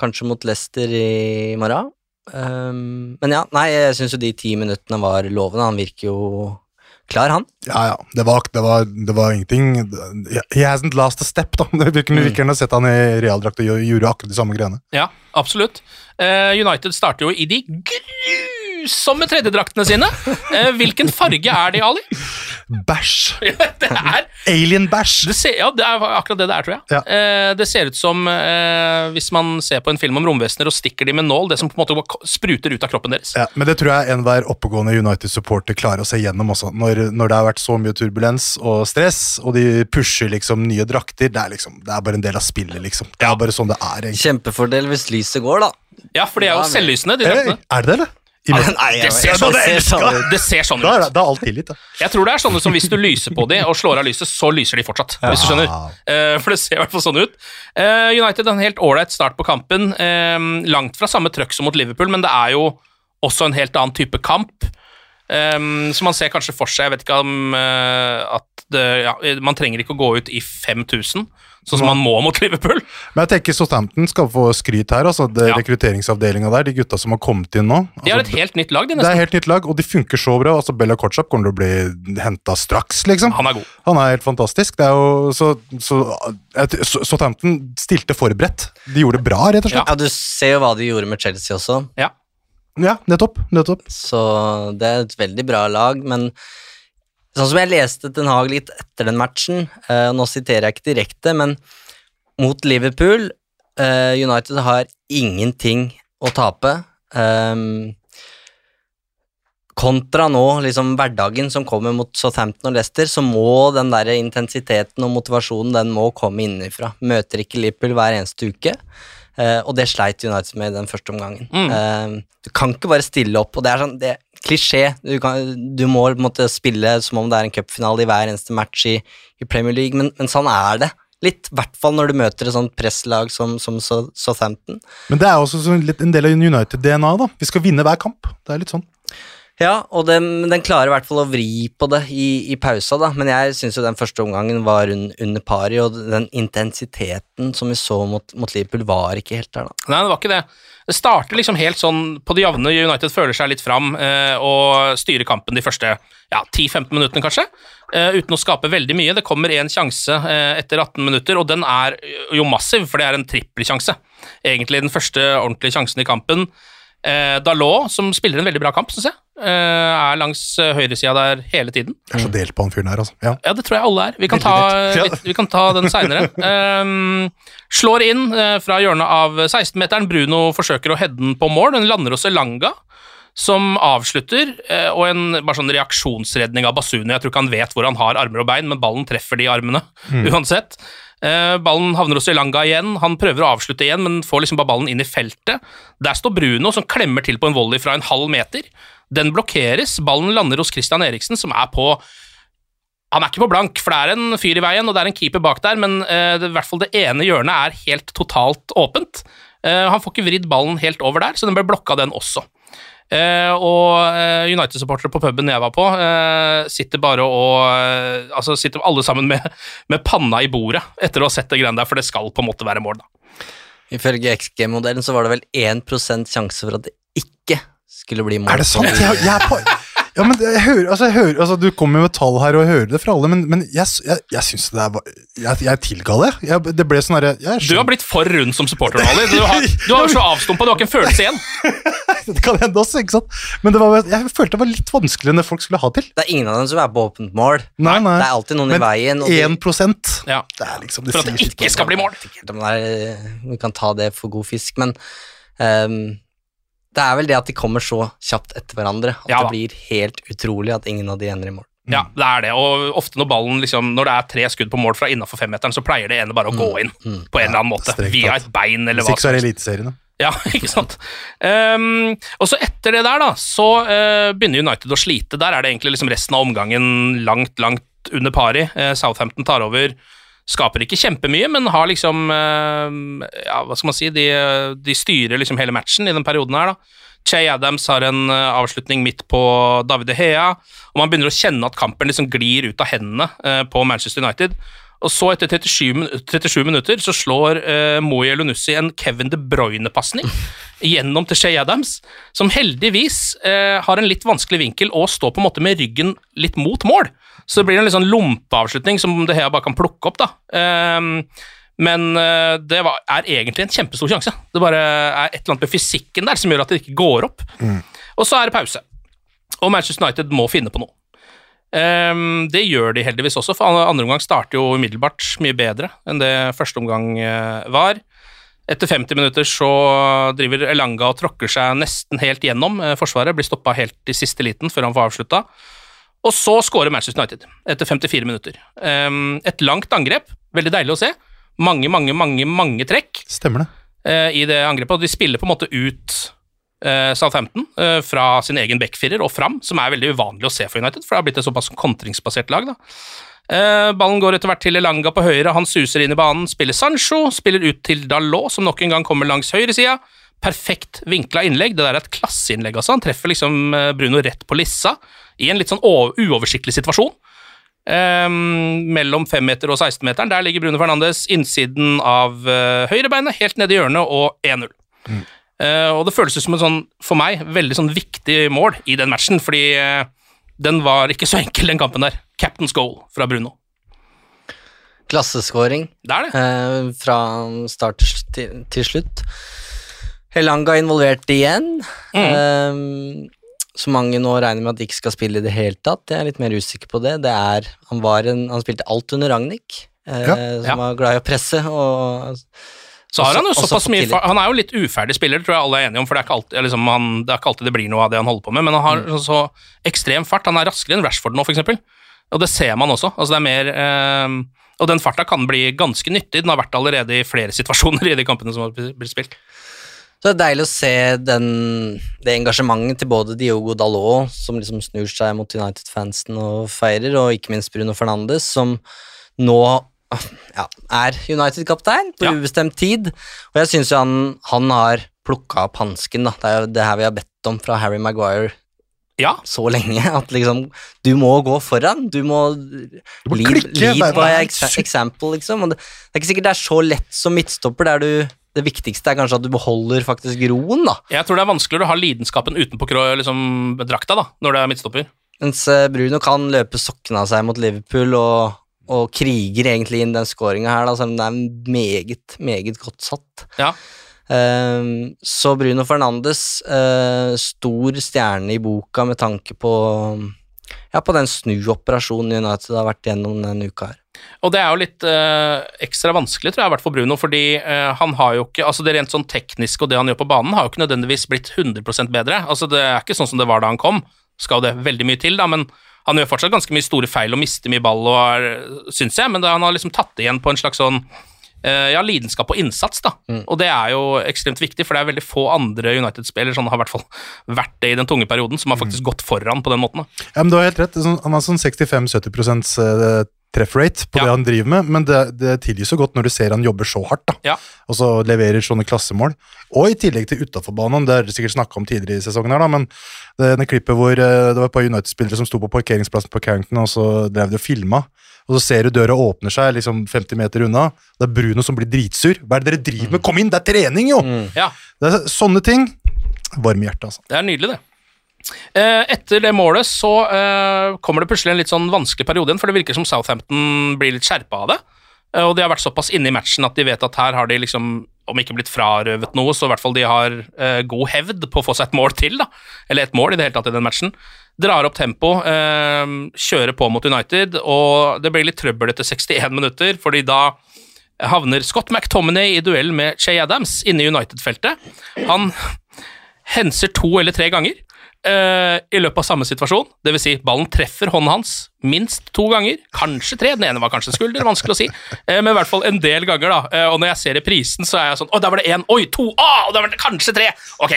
kanskje mot Leicester i morgen. Eh, men ja, nei, jeg syns jo de ti minuttene var lovende. Han virker jo klar, han. Ja, ja. Det var, det var, det var ingenting He hasn't last a step, da. Det kunne like gjerne sett han i realdrakt og gjorde- akkurat de samme greiene. Ja, absolutt. Eh, United starter jo i de grusomme tredjedraktene sine. Eh, hvilken farge er de, Ali? Bæsj! det er Alien-bæsj! ja, det er akkurat det det er, tror jeg. Ja. Eh, det ser ut som eh, hvis man ser på en film om romvesener og stikker de med nål, det som på en måte spruter ut av kroppen deres. Ja, men det tror jeg enhver oppegående United-supporter klarer å se gjennom også. Når, når det har vært så mye turbulens og stress, og de pusher liksom nye drakter, det er liksom, det er bare en del av spillet, liksom. Det er bare sånn det er, egentlig. Kjempefordel hvis lyset går, da. Ja, for de er jo selvlysende, de Hey, draktene. er det det, eller? I Nei, Det ser sånn, det, sånn ut. det ser sånn Da er ut. det, det er alt tillit, da. Jeg tror det er sånne som hvis du lyser på de og slår av lyset, så lyser de fortsatt. Hvis du skjønner. Uh, for det ser i hvert fall sånn ut. Uh, United en helt ålreit start på kampen. Eh, langt fra samme trøkk som mot Liverpool, men det er jo også en helt annen type kamp. Um, så man ser kanskje for seg Jeg vet ikke om uh, at det, ja, Man trenger ikke å gå ut i 5000, sånn som man må mot Liverpool. Men jeg tenker Southampton skal få skryt her. altså det Ja. Rekrutteringsavdelinga der, de gutta som har kommet inn nå. De har altså, et helt nytt lag, de det er nesten. helt nytt lag, og de funker så bra. altså Bella Kotschap kommer til å bli henta straks, liksom. Han er god. Han er helt fantastisk. Det er jo, så, så, så Southampton stilte forberedt. De gjorde det bra, rett og slett. Ja, du ser jo hva de gjorde med Chelsea også, Ja. Ja, nettopp. nettopp. så det er et veldig bra lag, men sånn som jeg leste Ten Hag litt etter den matchen, uh, nå siterer jeg ikke direkte, men mot Liverpool uh, United har ingenting å tape. Um, kontra nå, liksom hverdagen som kommer mot Southampton og Leicester, så må den der intensiteten og motivasjonen den må komme innenfra. Møter ikke Liverpool hver eneste uke, Uh, og det sleit United med i den første omgangen. Mm. Uh, du kan ikke bare stille opp, og det er sånn det klisjé. Du, kan, du må på en måte spille som om det er en cupfinale i hver eneste match i, i Premier League, men, men sånn er det. Litt, i hvert fall når du møter et sånt presslag som, som Southampton. Men det er også sånn litt en del av United-DNA. da. Vi skal vinne hver kamp. Det er litt sånn. Ja, og den, den klarer i hvert fall å vri på det i, i pausa, da. Men jeg syns jo den første omgangen var un, under pari, og den intensiteten som vi så mot, mot Liverpool, var ikke helt der, da. Nei, det var ikke det. Det starter liksom helt sånn på det jevne. United føler seg litt fram eh, og styrer kampen de første ja, 10-15 minuttene, kanskje. Eh, uten å skape veldig mye. Det kommer én sjanse eh, etter 18 minutter, og den er jo massiv, for det er en trippelsjanse. Egentlig den første ordentlige sjansen i kampen. Eh, Dalot, som spiller en veldig bra kamp, syns jeg, eh, er langs eh, høyresida der hele tiden. Jeg er så delt på han fyren her, altså. Ja. Ja, det tror jeg alle er. Vi kan ta, delt. vi kan ta den seinere. Um, slår inn eh, fra hjørnet av 16-meteren. Bruno forsøker å heade den på mål. Den lander hos Elanga, som avslutter. eh, og en bare sånn reaksjonsredning av Basuni. Jeg tror ikke han vet hvor han har armer og bein, men ballen treffer de armene uansett. Eh, ballen havner hos Elanga igjen. Han prøver å avslutte igjen, men får liksom bare ballen inn i feltet. Der står Bruno, som klemmer til på en volley fra en halv meter. Den blokkeres. Ballen lander hos Christian Eriksen, som er på han er ikke på blank, for det er en fyr i veien, og det er en keeper bak der, men uh, i hvert fall det ene hjørnet er helt totalt åpent. Uh, han får ikke vridd ballen helt over der, så den ble blokka, den også. Eh, og eh, United-supportere på puben jeg var på, eh, sitter bare og eh, Altså sitter alle sammen med, med panna i bordet etter å ha sett det greiene der, for det skal på en måte være mål, da. Ifølge XG-modellen så var det vel 1% sjanse for at det ikke skulle bli mål. Er det sant? Jeg, jeg er på ja, men jeg hører, altså, jeg hører, altså, Du kommer med tall her, og jeg hører det fra alle, men, men jeg, jeg, jeg syns det er Jeg, jeg tilga det. Jeg, det ble sånn herre Du har blitt for rund som supporter, Ali. Du har, du har så avstumpa, du har ikke en følelse igjen. Det kan hende også, ikke sant? Men det var, jeg følte det var litt vanskeligere enn det folk skulle ha til. Det er ingen av dem som er på åpent mål. Nei, nei. Det er alltid noen i veien. Men 1 Ja. Det er liksom det For at det ikke skal bli mål. Er, vi kan ta det for god fisk, men ehm, det er vel det at de kommer så kjapt etter hverandre at Ja det blir helt utrolig at ingen av de ender i mål. Ja, det er det. Og ofte når ballen liksom, når det er tre skudd på mål fra innafor femmeteren, så pleier det ene bare å gå inn på en eller annen måte. Via et bein eller Hvis hva ikke så er som det helst. Eliteserien. da. Ja, ikke sant. Um, og så etter det der, da, så uh, begynner United å slite. Der er det egentlig liksom resten av omgangen langt, langt under pari. Uh, Southampton tar over. Skaper ikke kjempemye, men har liksom eh, Ja, hva skal man si? De, de styrer liksom hele matchen i den perioden her, da. Che Adams har en eh, avslutning midt på David De Hea, og man begynner å kjenne at kampen liksom glir ut av hendene eh, på Manchester United. Og så, etter 37, 37 minutter, så slår uh, Moe Elunussi en Kevin De Bruyne-pasning gjennom til Shay Adams, som heldigvis uh, har en litt vanskelig vinkel og står på en måte med ryggen litt mot mål. Så det blir en litt sånn lompeavslutning som det her bare kan plukke opp, da. Um, men eh, det var, er egentlig en kjempestor sjanse. Det bare er et eller annet med fysikken der som gjør at det ikke går opp. Og så er det pause. Og Manchester United må finne på noe. Um, det gjør de heldigvis også, for andre omgang starter jo umiddelbart mye bedre enn det første omgang eh, var. Etter 50 minutter så driver Elanga og tråkker seg nesten helt gjennom eh, forsvaret, blir stoppa helt i siste liten før han får avslutta. Og så skårer Manchester United etter 54 minutter. Um, et langt angrep, veldig deilig å se. Mange, mange, mange, mange trekk Stemmer det. Uh, i det angrepet, og de spiller på en måte ut uh, Southampton uh, fra sin egen backfirer og fram, som er veldig uvanlig å se for United, for det har blitt et såpass kontringsbasert lag. da. Ballen går etter hvert til Elanga på høyre, han suser inn i banen, spiller Sancho, spiller ut til Dalot, som nok en gang kommer langs høyresida, perfekt vinkla innlegg. Det der er et klasseinnlegg, altså. Han treffer liksom eh, Bruno rett på lissa i en litt sånn uoversiktlig situasjon. Um, mellom 5-meter og 16-meteren. Der ligger Bruno Fernandes innsiden av uh, høyrebeinet, helt nede i hjørnet, og 1-0. Eh, og det føles ut som en sånn, for meg, veldig sånn viktig mål i den matchen, fordi uh, den var ikke så enkel, den kampen der. Captain's goal fra Bruno. Klasseskåring Det er det. Uh, fra start til, til slutt. Helanga involvert igjen. Mm. Um, så mange nå regner med at de ikke skal spille i det hele tatt. Jeg er litt mer usikker på det. det er, han, var en, han spilte alt under Ragnhild, uh, Ja. som Ja. var glad i å presse. Og, Så har han jo Også- også såpass mye Han er jo litt uferdig spiller, det tror jeg alle er enige om, for det er ikke alltid, liksom, han, det, er ikke alltid det blir noe av det han holder på med, men han har Mm. så, så ekstrem fart. Han er raskere enn Rashford nå, for eksempel. Og det ser man også. Altså, det er mer eh, Og den farta kan bli ganske nyttig. Den har vært allerede i flere situasjoner i de kampene som har blitt spilt. Så det er deilig å se den, det engasjementet til både Diogo Dalot, som liksom snur seg mot United-fansen og feirer, og ikke minst Bruno Fernandes, som nå ja, er United-kaptein på Ja. ubestemt tid. Og jeg syns jo han, han har plukka opp hansken, da. Det er jo det her vi har bedt om fra Harry Maguire Ja, så lenge. At liksom Du må gå foran. Du må, må lead, klikke, lead by example, liksom. Og det, det er ikke sikkert det er så lett som midtstopper. Der du, det viktigste er kanskje at du beholder faktisk roen, da. jeg tror det er vanskeligere å ha lidenskapen utenpå liksom, drakta da, når det er midtstopper. Mens eh, Bruno kan løpe sokkene av seg mot Liverpool og, og kriger egentlig inn den skåringa her, da, selv om det er meget, meget godt satt. Ja. Um, så Bruno Fernandes, uh, stor stjerne i boka med tanke på ja, på den snuoperasjonen United har vært gjennom denne uka her. Og det er jo litt øh, ekstra vanskelig, tror jeg, hvert for Bruno, fordi øh, han har jo ikke Altså det rent sånn tekniske og det han gjør på banen, har jo ikke nødvendigvis blitt 100 bedre. Altså Det er ikke sånn som det var da han kom, skal det veldig mye til, da, men han gjør fortsatt ganske mye store feil og mister mye ball, og er, syns jeg, men da han har liksom tatt det igjen på en slags sånn ja, lidenskap og innsats, da. Og det er jo ekstremt viktig, for det er veldig få andre United-spillere som har i hvert fall vært det i den tunge perioden, som har faktisk gått foran på den måten. Da. Ja, men Du har helt rett. Sånn- Han har sånn 65-70 treffrate trefferate på Ja. det han driver med, men det, det tilgis så godt når du ser han jobber så hardt, da. Ja. Og så leverer sånne klassemål. Og i tillegg til utafor banen, det har du sikkert snakka om tidligere i sesongen, her da, men det, det klippet hvor eh, det var et par United-spillere som sto på parkeringsplassen på Carrington, og så drev de og filma. Og så ser du døra åpner seg liksom 50 meter unna. Det er Bruno som blir dritsur. Hva er det dere driver med? Kom inn, det er trening, jo! Ja, Det er sånne ting. Varme i hjertet, altså. Det er nydelig, det. Eh, Etter det målet så eh, kommer det plutselig en litt sånn vanskelig periode igjen, for det virker som Southampton blir litt skjerpa av det. Eh, Og de har vært såpass inne i matchen at de vet at her har de liksom, om ikke blitt frarøvet noe, så i hvert fall de har eh, god hevd på å få seg et mål til, da. Eller et mål i det hele tatt i den matchen. Drar opp tempo, eh, kjører på mot United, og det blir litt trøbbel etter 61 minutter, fordi da havner Scott McTominay i duell med Che Adams inne i United-feltet. Han henser to eller tre ganger eh, i løpet av samme situasjon. Det vil si, ballen treffer hånden hans minst to ganger, kanskje tre. Den ene var kanskje skulder, vanskelig å si, eh, men i hvert fall en del ganger. da. Eh, og når jeg ser reprisen, så er jeg sånn Å, der var det én! Oi, to! Å, der var det kanskje tre! Ok,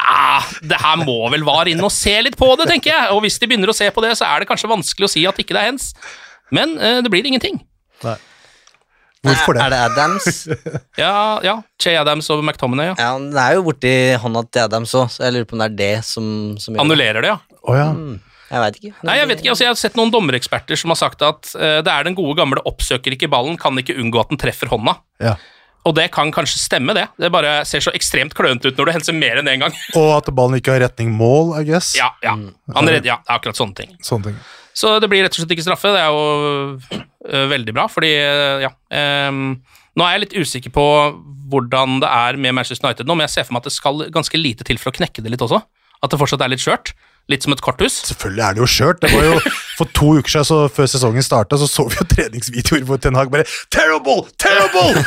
ah, det her må vel VAR inn og se litt på det, tenker jeg. Og hvis de begynner å se på det, så er det kanskje vanskelig å si at ikke det er hens. Men eh, det blir ingenting. Hvorfor det? Er det? det Adams? Ja, ja. Che Adams og McTominay, ja. ja, den er jo borti hånda til Adams òg, så jeg lurer på om det er det som, som gjør det. Annullerer det, ja. Oh, ja. Jeg veit ikke. Nei, jeg vet ikke, altså jeg har sett noen dommereksperter som har sagt at uh, det er den gode gamle oppsøker ikke ballen, kan ikke unngå at den treffer hånda. ja. Og det kan kanskje stemme, det. Det bare ser så ekstremt klønete ut når du henser mer enn én gang. Og at ballen ikke har retning mål, I guess. Ja, ja. Han redder, ja, akkurat sånne ting. Sånne ting. Så det blir rett og slett ikke straffe. Det er jo øh, veldig bra, fordi øh, ja um, Nå er jeg litt usikker på hvordan det er med Manchester United nå, men jeg ser for meg at det skal ganske lite til for å knekke det litt også. At det fortsatt er litt skjørt. Litt som et korthus. Selvfølgelig er det jo skjørt. Det var jo For to uker siden, så før sesongen starta, så så vi jo treningsvideoer hvor Ten Hag bare Terrible! Terrible!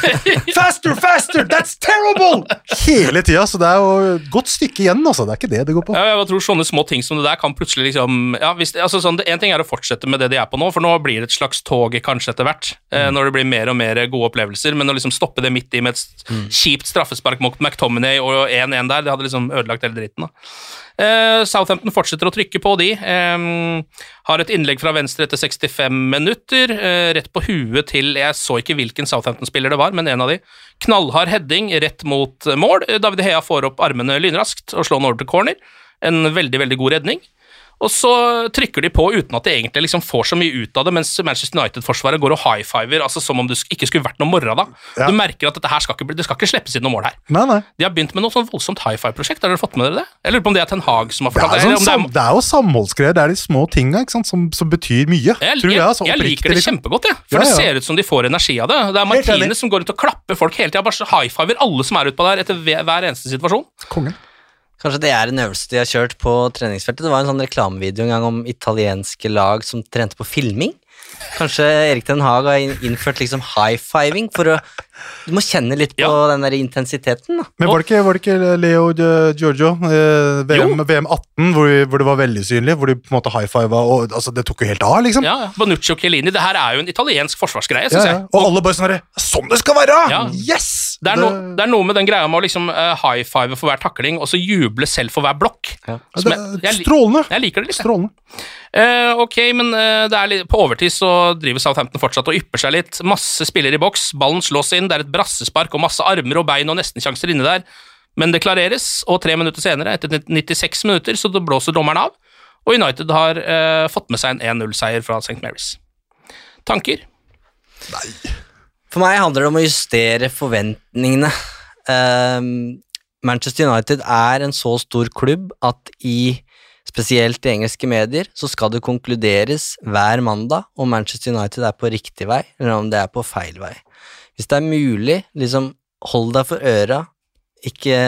Faster, faster! That's terrible! Hele tida. Så det er jo et godt stykke igjen, altså. Det er ikke det det går på. Ja, jeg tror sånne små ting som det der kan plutselig liksom ja, hvis, altså sånn, En ting er å fortsette med det de er på nå, for nå blir det et slags tog kanskje etter hvert, mm. når det blir mer og mer gode opplevelser, men å liksom stoppe det midt i med et mm. kjipt straffespark mot McTominay og 1-1 der, det hadde liksom ødelagt hele dritten. da. Eh, Southampton fortsetter å trykke på, de. Har et innlegg fra venstre etter 65 minutter. Eh, rett på huet til Jeg så ikke hvilken Southampton-spiller det var, men en av de. Knallhard heading rett mot mål. David Hea får opp armene lynraskt og slår den over til corner. En veldig, veldig god redning. Og så trykker de på uten at de egentlig liksom får så mye ut av det, mens Manchester United-forsvaret går og high-fiver, altså som om det ikke skulle vært noe morgen da. Ja. Du merker at dette her skal ikke, det skal ikke slippes inn noe mål her. Nei, nei. De har begynt med noe sånn voldsomt high-five-prosjekt, har dere fått med dere det? Jeg lurer på om det er Ten Hag som har Det er, fortalt sånn, det er, det er jo samholdsgreier. Det er de små tinga som, som betyr mye. Jeg, tror jeg, jeg, altså, jeg liker det liksom. kjempegodt, jeg. For Ja, det ser ut som de får energi av det. Det er. Martine som går rundt og klapper folk hele tida. Bare high-fiver alle som er utpå der etter hver eneste situasjon. Konge. Kanskje det er en øvelse de har kjørt på treningsfeltet. Det var en sånn reklamevideo en gang om italienske lag som trente på filming. Kanskje Erik Den Haag har innført liksom high-fiving for å Du må kjenne litt på Ja. den der intensiteten, da. Men var det ikke, var det ikke Leo eh, Giorgio, eh, VM, VM 18, hvor, hvor det var veldig synlig? Hvor de på en måte high-fiva og altså, Det tok jo helt av, liksom. Ja, ja. Bonucci og Chiellini. Det her er jo en italiensk forsvarsgreie, Ja, syns ja. jeg. Og alle bare sånn herre Sånn det skal være! Ja. Yes! Det er, no, det er noe med den greia med å liksom uh, high-five for hver takling, og så juble selv for hver blokk. Ja. Det, jeg, strålende. jeg liker det litt. Strålende. Uh, ok, men uh, det er litt, på overtid så driver Southampton fortsatt og ypper seg litt. Masse spillere i boks, ballen slås inn, det er et brassespark og masse armer og bein og nestensjanser inne der. Men det klareres, og tre minutter senere, etter 96 minutter, så blåser dommeren av. Og United har eh, fått med seg en 1-0-seier fra St. Mary's. Tanker? Nei. For meg handler det om å justere forventningene. Um, Manchester United er en så stor klubb at i spesielt i engelske medier så skal det konkluderes hver mandag om Manchester United er på riktig vei, eller om det er på feil vei. Hvis det er mulig, liksom hold deg for øra, ikke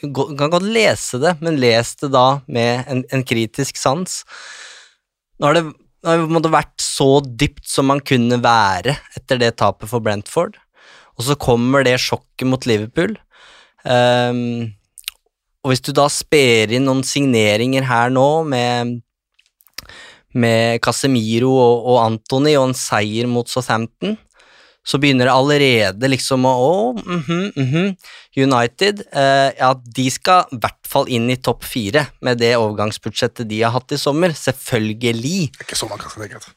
Du kan godt lese det, men les det da med en, en kritisk sans. Nå har det, nå har vært så dypt som man kunne være etter det tapet for Brentford, og så kommer det sjokket mot Liverpool. Um, og hvis du da sper inn noen signeringer her nå med, med Casemiro og, og Anthony og en seier mot Southampton, så begynner det allerede liksom å Å, mhm, mhm. United eh, Ja, de skal i hvert fall inn i topp fire med det overgangsbudsjettet de har hatt i sommer. Selvfølgelig. Det ikke så mange kan tenke. vet du.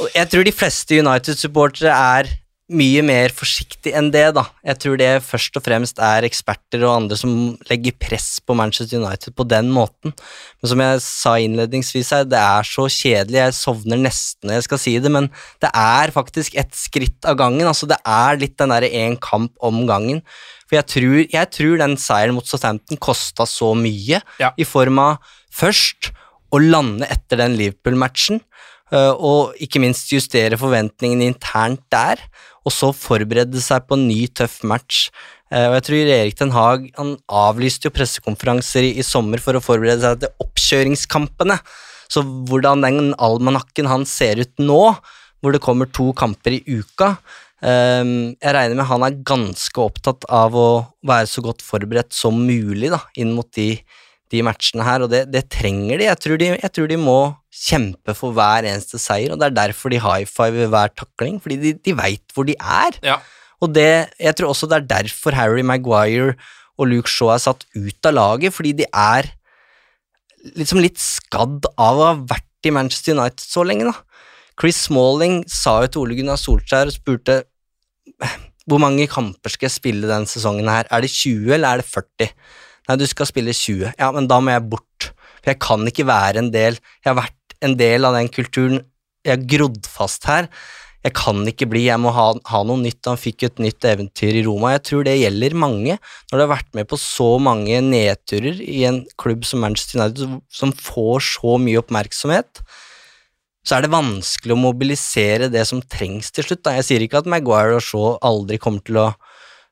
Og jeg tror de fleste United-supportere er mye mer forsiktig enn det, da. Jeg tror det først og fremst er eksperter og andre som legger press på Manchester United på den måten. Men som jeg sa innledningsvis her, det er så kjedelig, jeg sovner nesten når jeg skal si det, men det er faktisk ett skritt av gangen. Altså, det er litt den derre én kamp om gangen. For jeg tror, jeg tror den seieren mot Southampton kosta så mye, Ja. i form av først å lande etter den Liverpool-matchen, og ikke minst justere forventningene internt der, og så forberede seg på en ny, tøff match. Eh, Og jeg tror Erik Den Haag han avlyste jo pressekonferanser i, sommer for å forberede seg til oppkjøringskampene. Så hvordan den almanakken han ser ut nå, hvor det kommer to kamper i uka ehm, Jeg regner med han er ganske opptatt av å være så godt forberedt som mulig da, inn mot de, de matchene her, og det, det trenger de. Jeg tror de. jeg tror de må kjempe for hver eneste seier, og det er derfor de high five hver takling, fordi de, de veit hvor de er. Ja. Og det, jeg tror også det er derfor Harry Maguire og Luke Shaw er satt ut av laget, fordi de er liksom litt skadd av å ha vært i Manchester United så lenge, da. Chris Smalling sa jo til Ole Gunnar Solskjær og spurte hvor mange kamper skal jeg spille denne sesongen her, er det 20 eller er det 40? Nei, du skal spille 20. Ja, men da må jeg bort, for jeg kan ikke være en del, jeg har vært en del av den kulturen, jeg har grodd fast her, jeg kan ikke bli, jeg må ha, ha noe nytt. Han fikk et nytt eventyr i Roma. Jeg tror det gjelder mange. Når du har vært med på så mange nedturer i en klubb som Manchester United, som får så mye oppmerksomhet, så er det vanskelig å mobilisere det som trengs til slutt. Da. Jeg sier ikke at Maguire og Shaw aldri kommer til å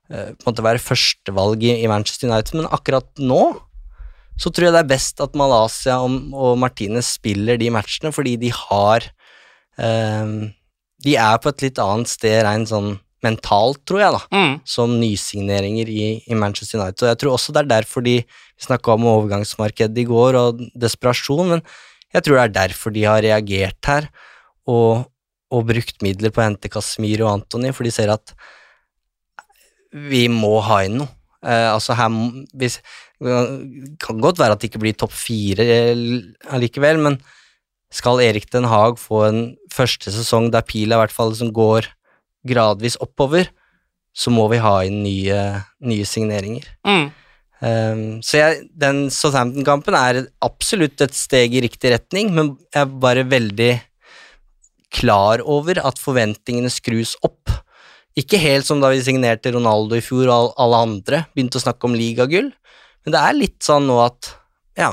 på en måte være førstevalg i, i Manchester United, men akkurat nå så tror jeg det er best at Malaysia og, og Martinez spiller de matchene, fordi de har eh, de er på et litt annet sted rent sånn mentalt, tror jeg, da, Mm. som nysigneringer i, i Manchester United. Og jeg tror også det er derfor de Vi snakka om overgangsmarkedet i går og desperasjon, men jeg tror det er derfor de har reagert her og, og brukt midler på å hente Casemiro og Antony, for de ser at vi må ha inn noe. Eh, altså her, hvis, kan godt være at det ikke blir topp fire eh, allikevel, men skal Erik Den Haag få en første sesong der pila i hvert fall liksom går gradvis oppover, så må vi ha inn nye, nye signeringer. Mm. Um, så jeg, den Southampton-kampen er absolutt et steg i riktig retning, men jeg er bare veldig klar over at forventningene skrus opp. Ikke helt som da vi signerte Ronaldo i fjor og alle andre begynte å snakke om ligagull, men det er litt sånn nå at ja,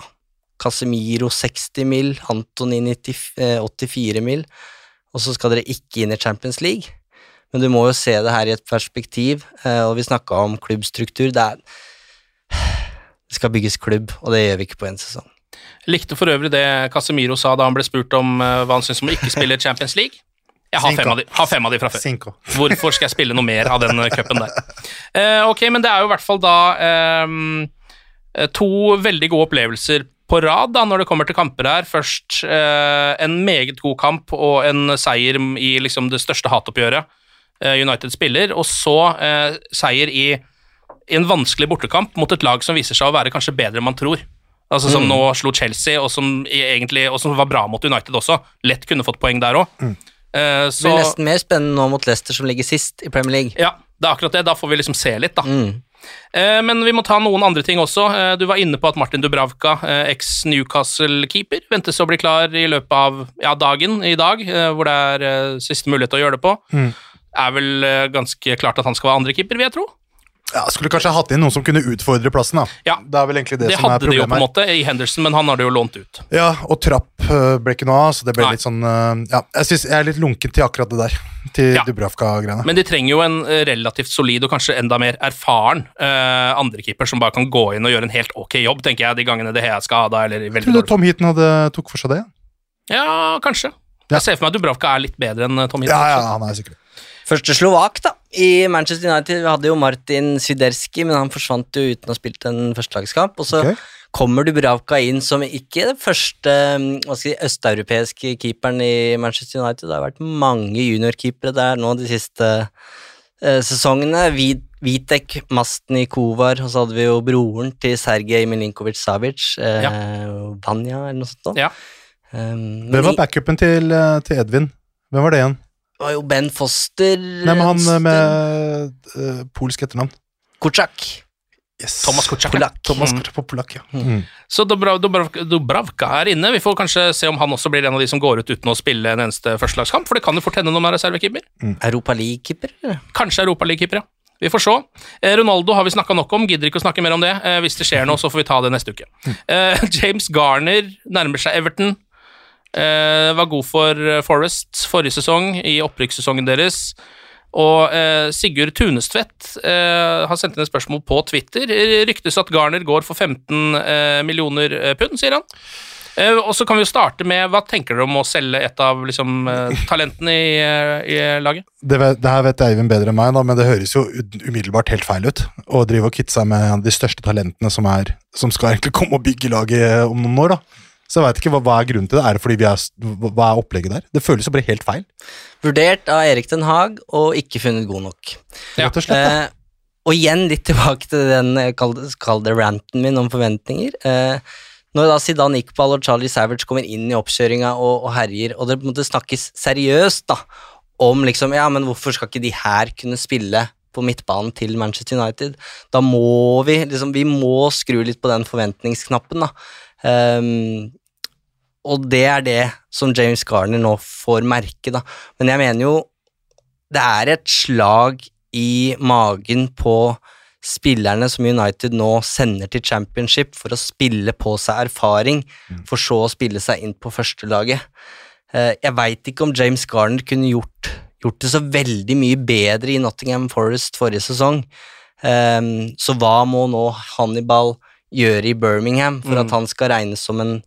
Casemiro 60 mil, Antony 90, eh, 84 mil, og så skal dere ikke inn i Champions League. Men du må jo se det her i et perspektiv, eh, og vi snakka om klubbstruktur. Det, er, det skal bygges klubb, og det gjør vi ikke på én sesong. Jeg Likte for øvrig det Casemiro sa da han ble spurt om eh, hva han syntes om å ikke spille Champions League. Jeg har fem, av de, har fem av de fra før. Cinco. Hvorfor skal jeg spille noe mer av den eh, cupen der? Uh, ok, men det er jo i hvert fall da um, to veldig gode opplevelser på rad da, når det kommer til kamper her. Først uh, en meget god kamp og en seier i liksom det største hatoppgjøret uh, United spiller, og så seier i, i en vanskelig bortekamp mot et lag som viser seg å være kanskje bedre enn man tror. Altså Som Mm. nå slo Chelsea, og som, egentlig, og som var bra mot United også. Lett kunne fått poeng der òg. Det blir nesten mer spennende nå mot Leicester, som ligger sist i Premier League. Ja, det er akkurat det. Da får vi liksom se litt, da. Mm. Eh, men vi må ta noen andre ting også. Eh, du var inne på at Martin Dubravka, eh, eks-Newcastle-keeper, ventes å bli klar i løpet av ja, dagen i dag, eh, hvor det er eh, siste mulighet til å gjøre det på. Mm. Er vel eh, ganske klart at han skal være andrekeeper, vil jeg tro. Ja, skulle kanskje hatt inn noen som kunne utfordre plassen. da. Ja. Det er vel egentlig det, Det, som er problemet. Det hadde de jo på en måte i Henderson, men han har det jo lånt ut. Ja, Og Trapp øh, ble ikke noe av, så det ble Nei. litt sånn øh, Ja, jeg synes jeg er litt lunken til akkurat det der. Til Ja. Dubravka-greiene. Men de trenger jo en eh, relativt solid og kanskje enda mer erfaren uh, andrekeeper som bare kan gå inn og gjøre en helt ok jobb, tenker jeg, de gangene det her ha da, eller i veldig Tror du Tom Heaton hadde tok for seg det. Ja, kanskje. Ja. Jeg ser for meg at Dubravka er litt bedre enn eh, Tom Heaton. Ja, ja, han er sikkert Første slovak da, i Manchester United. Vi hadde jo Martin Swiderski, men han forsvant jo uten å ha spilt en førstelagskamp. Og så okay. kommer Dubravka inn som ikke den første mm, hva skal si, østeuropeiske keeperen i Manchester United. Det har vært mange juniorkeepere der nå de siste eh, sesongene. Vitek, Masten i Kovar, og så hadde vi jo broren til Sergej Milinkovic-Savic, eh, Vanja eller noe sånt. da. Ja. Um, Hvem var backupen til, øh, til Edvin? Hvem var det igjen? Var jo Ben Foster Nei, men han stund. med uh, polsk etternavn. Kuczak. Yes. Thomas. Polakk. Thomas Mm. På polakk, ja. Mm. Så Dubrav, Dubrav, Dubravka er inne. Vi får kanskje se om han også blir en av de som går ut uten å spille en eneste førstelagskamp, for det kan jo fort hende noen er reservekeeper. Europa League-keeper, eller? Kanskje Europaligakeeper, ja. Vi får se. Eh, Ronaldo har vi snakka nok om, gidder ikke å snakke mer om det. Eh, hvis det skjer noe, så får vi ta det neste uke. Eh, James Garner nærmer seg Everton. Eh, var god for eh, Forest forrige sesong, i opprykkssesongen deres. Og eh, Sigurd Tunestvedt eh, har sendt inn et spørsmål på Twitter. Eh, Ryktes at Garner går for 15 eh, millioner eh, pund, sier han. Og så kan vi jo starte med Hva tenker dere om å selge et av liksom, talentene i, i laget? Det, det her vet Eivind bedre enn meg, da, men det høres jo umiddelbart helt feil ut. Å drive og kvitte seg med de største talentene som, er, som skal egentlig komme og bygge laget om noen år. da. Så jeg veit ikke hva, hva er grunnen til det. Er det fordi vi er, hva er opplegget der? Det føles jo bare helt feil. Vurdert av Erik Den Haag og ikke funnet god nok. Ja. Rett og slett. da. Eh, og igjen litt tilbake til den eh, kall det- kall det ranten min om forventninger. Eh, når da Zidane Iqbal og Charlie Savage kommer inn i oppkjøringa og, og herjer, og det på en måte snakkes seriøst da, om liksom, ja, men hvorfor skal ikke de her kunne spille på midtbanen til Manchester United? Da må vi liksom, vi må skru litt på den forventningsknappen da. Ehm, og det er det som James Garner nå får merke, da. Men jeg mener jo det er et slag i magen på spillerne som United nå sender til championship for å spille på seg erfaring, for så å spille seg inn på førstelaget. Eh, Jeg veit ikke om James Garner kunne gjort, gjort det så veldig mye bedre i Nottingham Forest forrige sesong. Ehm, Så hva må nå Hannibal gjøre i Birmingham for at han skal regnes som en,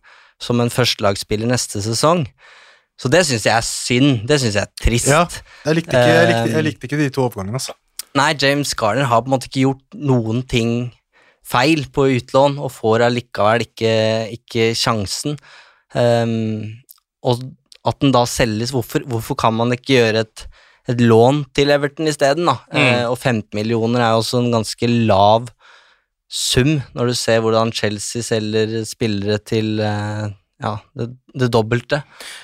som en førstelagsspiller neste sesong? Så det syns jeg er synd. Det syns jeg er trist. Ja, jeg likte, ikke, jeg, likte, Eh, jeg likte ikke de to overgangene. Altså. Nei, James Garner har på en måte ikke gjort noen ting feil på utlån, og får allikevel ikke, ikke sjansen. Um, og at den da selges, hvorfor, hvorfor kan man ikke gjøre et, et lån til Everton isteden, da? Mm. Uh, og 15 millioner er jo også en ganske lav sum, når du ser hvordan Chelsea selger spillere til eh, ja, det, det dobbelte.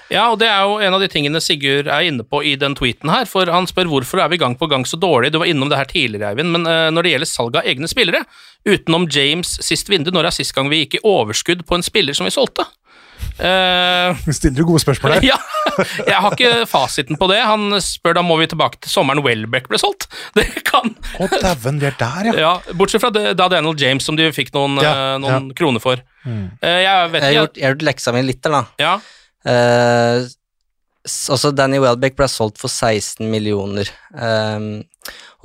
Ja, og det er jo en av de tingene Sigurd er inne på i den tweeten her, for han spør hvorfor er vi gang på gang så dårlig. Du var innom det her tidligere, Eivind, men uh, når det gjelder salg av egne spillere, utenom James sist vindu, når er sist gang vi gikk i overskudd på en spiller som vi solgte? Uh, Stiller du gode spørsmål der? ja, jeg har ikke fasiten på det. Han spør da må vi tilbake til sommeren Welbeck ble solgt. Det kan Å, dæven, vi er der, ja. ja, Bortsett fra da Daniel James, som de fikk noen, Ja, uh, noen ja. kroner for. Mm. Uh, jeg vet Jeg har gjort, jeg har gjort leksa mi litt der, da. Ja, Eh, også Danny Welbeck ble solgt for 16 millioner. Um,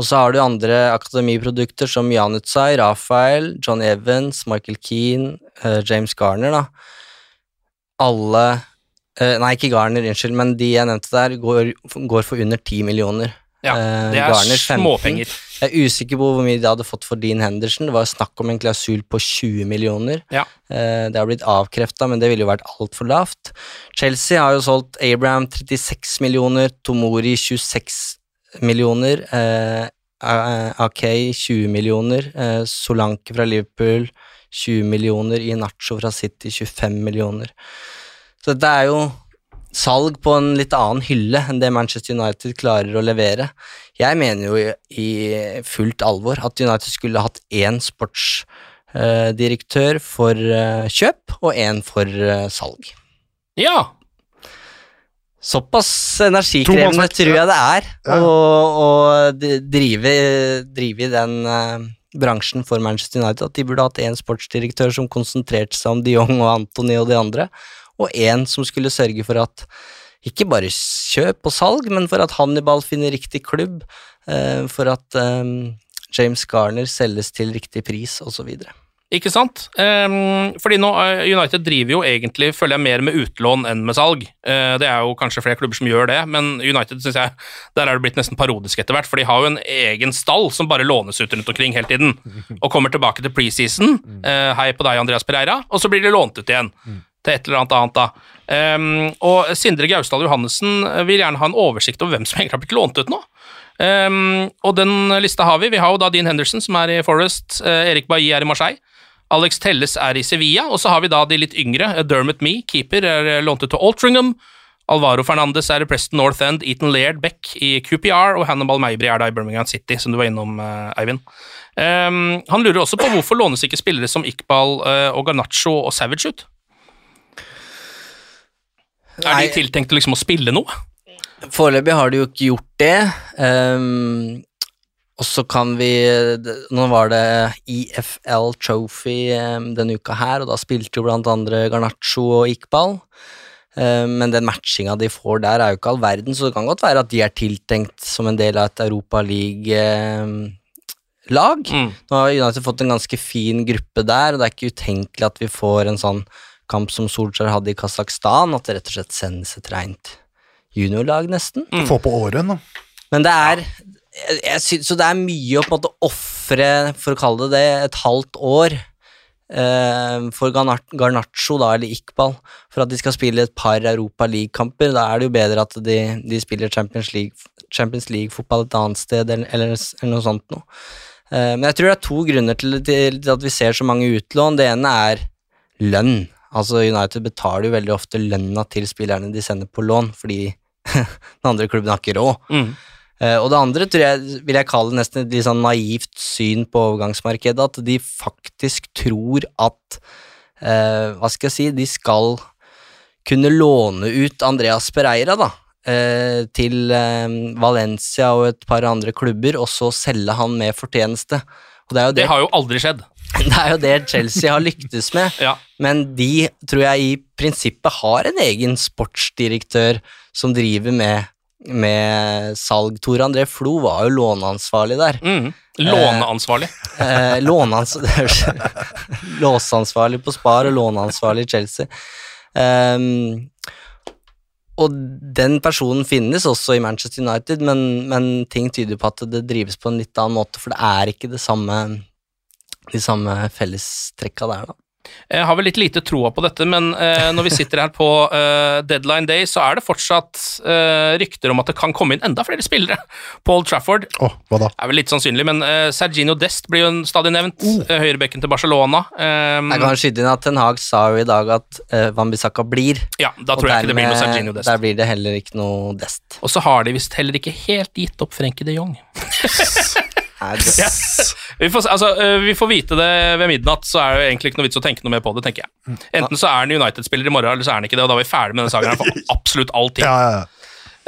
og så har du andre akademiprodukter som Janutsai, Rafael, John Evans, Michael Keane, James Garner, da. Alle eh, Nei, ikke Garner, unnskyld, men de jeg nevnte der, går, går for under 10 millioner. ja Eh, det er Garner småpenger. Jeg er usikker på hvor mye de hadde fått for Dean Henderson. Det var snakk om en klausul på 20 millioner. Ja. Eh, Det har blitt avkrefta, men det ville jo vært altfor lavt. Chelsea har jo solgt Abraham 36 millioner, Tomori 26 millioner, eh, AK 20 millioner, Solanke fra Liverpool 20 millioner, i Nacho fra City 25 millioner. Så dette er jo salg på en litt annen hylle enn det Manchester United klarer å levere. Jeg mener jo i, fullt alvor at United skulle hatt én sportsdirektør for eh, kjøp og én for eh, salg. Ja, Såpass energikrevende tror jeg det er Ja. å, å drive, drive i den eh, bransjen for Manchester United, at de burde hatt én sportsdirektør som konsentrerte seg om de Jong og Anthony og de andre, og én som skulle sørge for at ikke bare kjøp og salg, men for at Hannibal finner riktig klubb, eh, for at eh, James Garner selges til riktig pris, osv. ikke sant? Um, fordi nå, eh, United driver jo egentlig, føler jeg, mer med utlån enn med salg. Uh, det er jo kanskje flere klubber som gjør det, men United synes jeg, der er det blitt nesten parodisk etter hvert, for de har jo en egen stall som bare lånes ut rundt omkring hele tiden, og kommer tilbake til preseason. Uh, hei på deg, Andreas Pereira, og så blir de lånt ut igjen. Til et eller annet annet, da. Um, og Sindre Gausdal Johannessen vil gjerne ha en oversikt over hvem som egentlig har blitt lånt ut nå. Um, og den lista har vi. Vi har jo da Dean Henderson, som er i Forest. Uh, Erik Bailly er i Marseille. Alex Telles er i Sevilla, og så har vi da de litt yngre. eh, Dermot Mee, keeper, er eh, lånt ut til Altringham. Alvaro Fernandes er i Preston North End, Eton Laird Beck i QPR, og Hannibal Mabry er da i Birmingham City, som du var innom, eh, Eivind. Um, han lurer også på hvorfor lånes ikke spillere som Iqbal uh, og Garnaccio og Savage ut? Er de tiltenkt liksom å spille noe? Foreløpig har de jo ikke gjort det. ehm, og så kan vi Nå var det EFL Trophy denne uka her, og da spilte jo blant andre Garnaccio og Iqbal. Men den matchinga de får der, er jo ikke all verden, så det kan godt være at de er tiltenkt som en del av et Europa League-lag. Mm. Nå har United fått en ganske fin gruppe der, og det er ikke utenkelig at vi får en sånn kamp som Solskjær hadde i Kasakhstan, at det rett og slett sendes et rent juniorlag, nesten. Få på åren, da. Men det er jeg, synes, Så det er mye å på en måte ofre, for å kalle det det, et halvt år eh, for Garnaccio, da, eller Iqbal, for at de skal spille et par Europa League-kamper. Da er det jo bedre at de, de spiller Champions League- League-fotball et annet sted, eller, eller, eller noe sånt noe. Eh, men jeg tror det er to grunner til, til at vi ser så mange utlån. Det ene er lønn. Altså United betaler jo veldig ofte lønna til spillerne de sender på lån, fordi den andre klubben har ikke råd. Mm. Eh, og det andre tror jeg, vil jeg kalle nesten et litt sånn naivt syn på overgangsmarkedet, at de faktisk tror at eh, Hva skal jeg si De skal kunne låne ut Andreas Pereira, da. eh, til eh, Valencia og et par andre klubber, og så selge han med fortjeneste. Det det, Det har jo aldri skjedd. det, er jo det Chelsea har lyktes med. Ja. Men de tror jeg i prinsippet har en egen sportsdirektør som driver med, med salg. Tor André Flo var jo låneansvarlig der. Mm. Låneansvarlig. Eh, låneans Låseansvarlig på Spar og låneansvarlig i Chelsea. Um, og den personen finnes også i Manchester United, men, men ting tyder på at det drives på en litt annen måte, for det er ikke det samme, de samme fellestrekka der, da. Jeg har vel litt lite troa på dette, men eh, når vi sitter her på eh, deadline day, så er det fortsatt eh, rykter om at det kan komme inn enda flere spillere på Old Trafford. Oh, hva da? Er vel litt sannsynlig, men eh, Serginho Dest blir jo stadig nevnt. Uh. Høyrebekken til Barcelona. Jeg kan skyte inn at Ten Hag sa jo i dag at uh, Wan-Bissaka blir. ja, da tror jeg ikke det blir noe Sergino Dest. der blir det heller ikke noe Dest. Og så har de visst heller ikke helt gitt opp Frenkie de Jong. Ja. Vi, får, altså, øh, vi får vite det ved midnatt, så er det egentlig ikke noe vits å tenke noe mer på det, tenker jeg. Enten så er han United-spiller i morgen, eller så er han ikke det, og da er vi ferdig med den sagaen for absolutt all tid. Ja, ja, ja.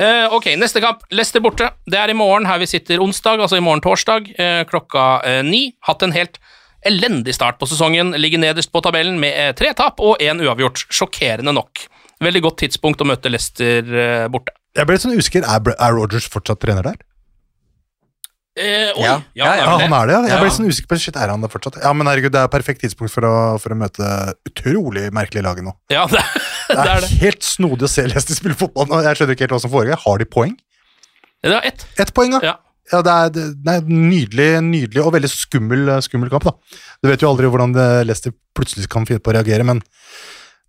Uh, ok, neste kamp. Leicester borte. Det er i morgen, her vi sitter onsdag, altså i morgen torsdag, uh, klokka uh, ni. Hatt en helt elendig start på sesongen. Ligger nederst på tabellen med eh, tre tap og én uavgjort. Sjokkerende nok. Veldig godt tidspunkt å møte Leicester eh, borte. Jeg ble litt sånn usikker. Er, er Rogers fortsatt trener der? Eh, oi, Ja. ja, Ja, Ja, han er det, ja. Jeg ble sånn usikker på Shit, er han det fortsatt? Ja, men herregud, det er perfekt tidspunkt for å, for å møte utrolig merkelige laget nå. Ja, det, Det det er, er det. helt snodig å se Leicester spille fotball nå. Jeg skjønner ikke helt hva som foregår. Har de poeng? Det var ett. Ett poeng, da. Ja. Ja, det er, det er nydelig, nydelig og veldig skummel, skummel kamp, da. Du vet jo aldri hvordan det- Leicester plutselig kan finne på å reagere, men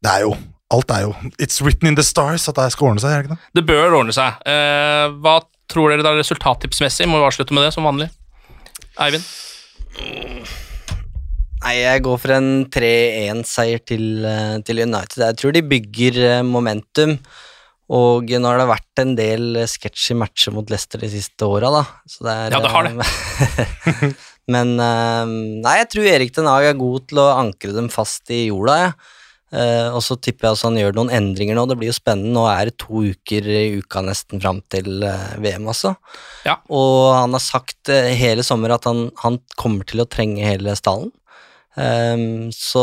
det er jo Alt er jo It's written in the stars at det skal ordne seg, er det ikke det? Det bør ordne seg. Eh, hva tror dere det er resultattipsmessig? Må vi avslutte med det som vanlig? Eivind? Nei, jeg går for en 3-1-seier til, eh, til United. Jeg tror de bygger eh, momentum. Og nå har det vært en del sketsjy sketchy matcher mot Leicester de siste åra, da. Så det er, Ja, det har det. Men eh, nei, jeg tror Erik Den Haag er god til å ankre dem fast i jorda, jeg. Eh, og så tipper jeg at han gjør noen endringer nå. Det blir jo spennende. Nå er det to uker i uka nesten fram til eh, VM, altså. Ja. Og han har sagt eh, hele sommer at han, han kommer til å trenge hele stallen. Um, så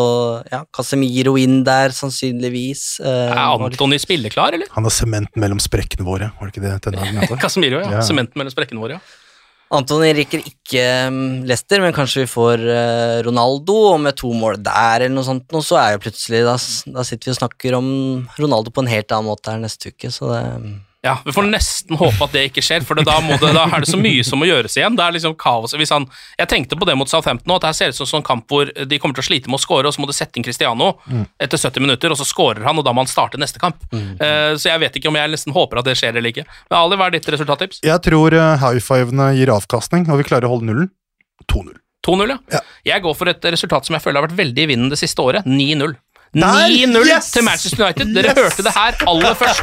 ja, Casemiro inn der, sannsynligvis. Er Um, Antony spilleklar, eller? Han har sementen mellom sprekkene våre, var det ikke det mente? Casemiro, ja. Ja. Sementen mellom sprekkene våre, ja. Antony rekker ikke um, Leicester, men kanskje vi får eh, Ronaldo, og med to mål der eller noe sånt, og så er jo plutselig da, da sitter vi og snakker om Ronaldo på en helt annen måte her neste uke, så det Ja, Vi får nesten håpe at det ikke skjer, for da, det, da er det så mye som må gjøres igjen. Det er liksom kaos. Han, jeg tenkte på det mot Southampton nå, at det her ser ut som en sånn kamp hvor de kommer til å slite med å score, og så må du sette inn Cristiano etter 70 minutter, og så scorer han, og da må han starte neste kamp. Eh, så jeg vet ikke om jeg nesten håper at det skjer eller ikke. Men Ali, hva er ditt resultattips? Jeg tror uh, high-fivene gir avkastning, og vi klarer å holde nullen. 2-0. 2-0, ja. Ja. Jeg går for et resultat som jeg føler har vært veldig i vinden det siste året. 9-0. Der! 9-0 Yes! til Manchester United. Dere hørte det her aller først.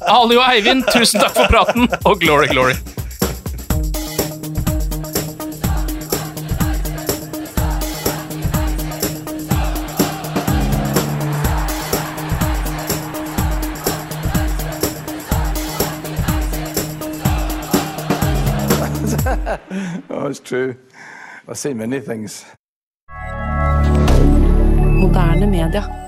Ali og Eivind, tusen takk for praten, og glory, glory. Oh, it's true. I've seen many things. Moderne media.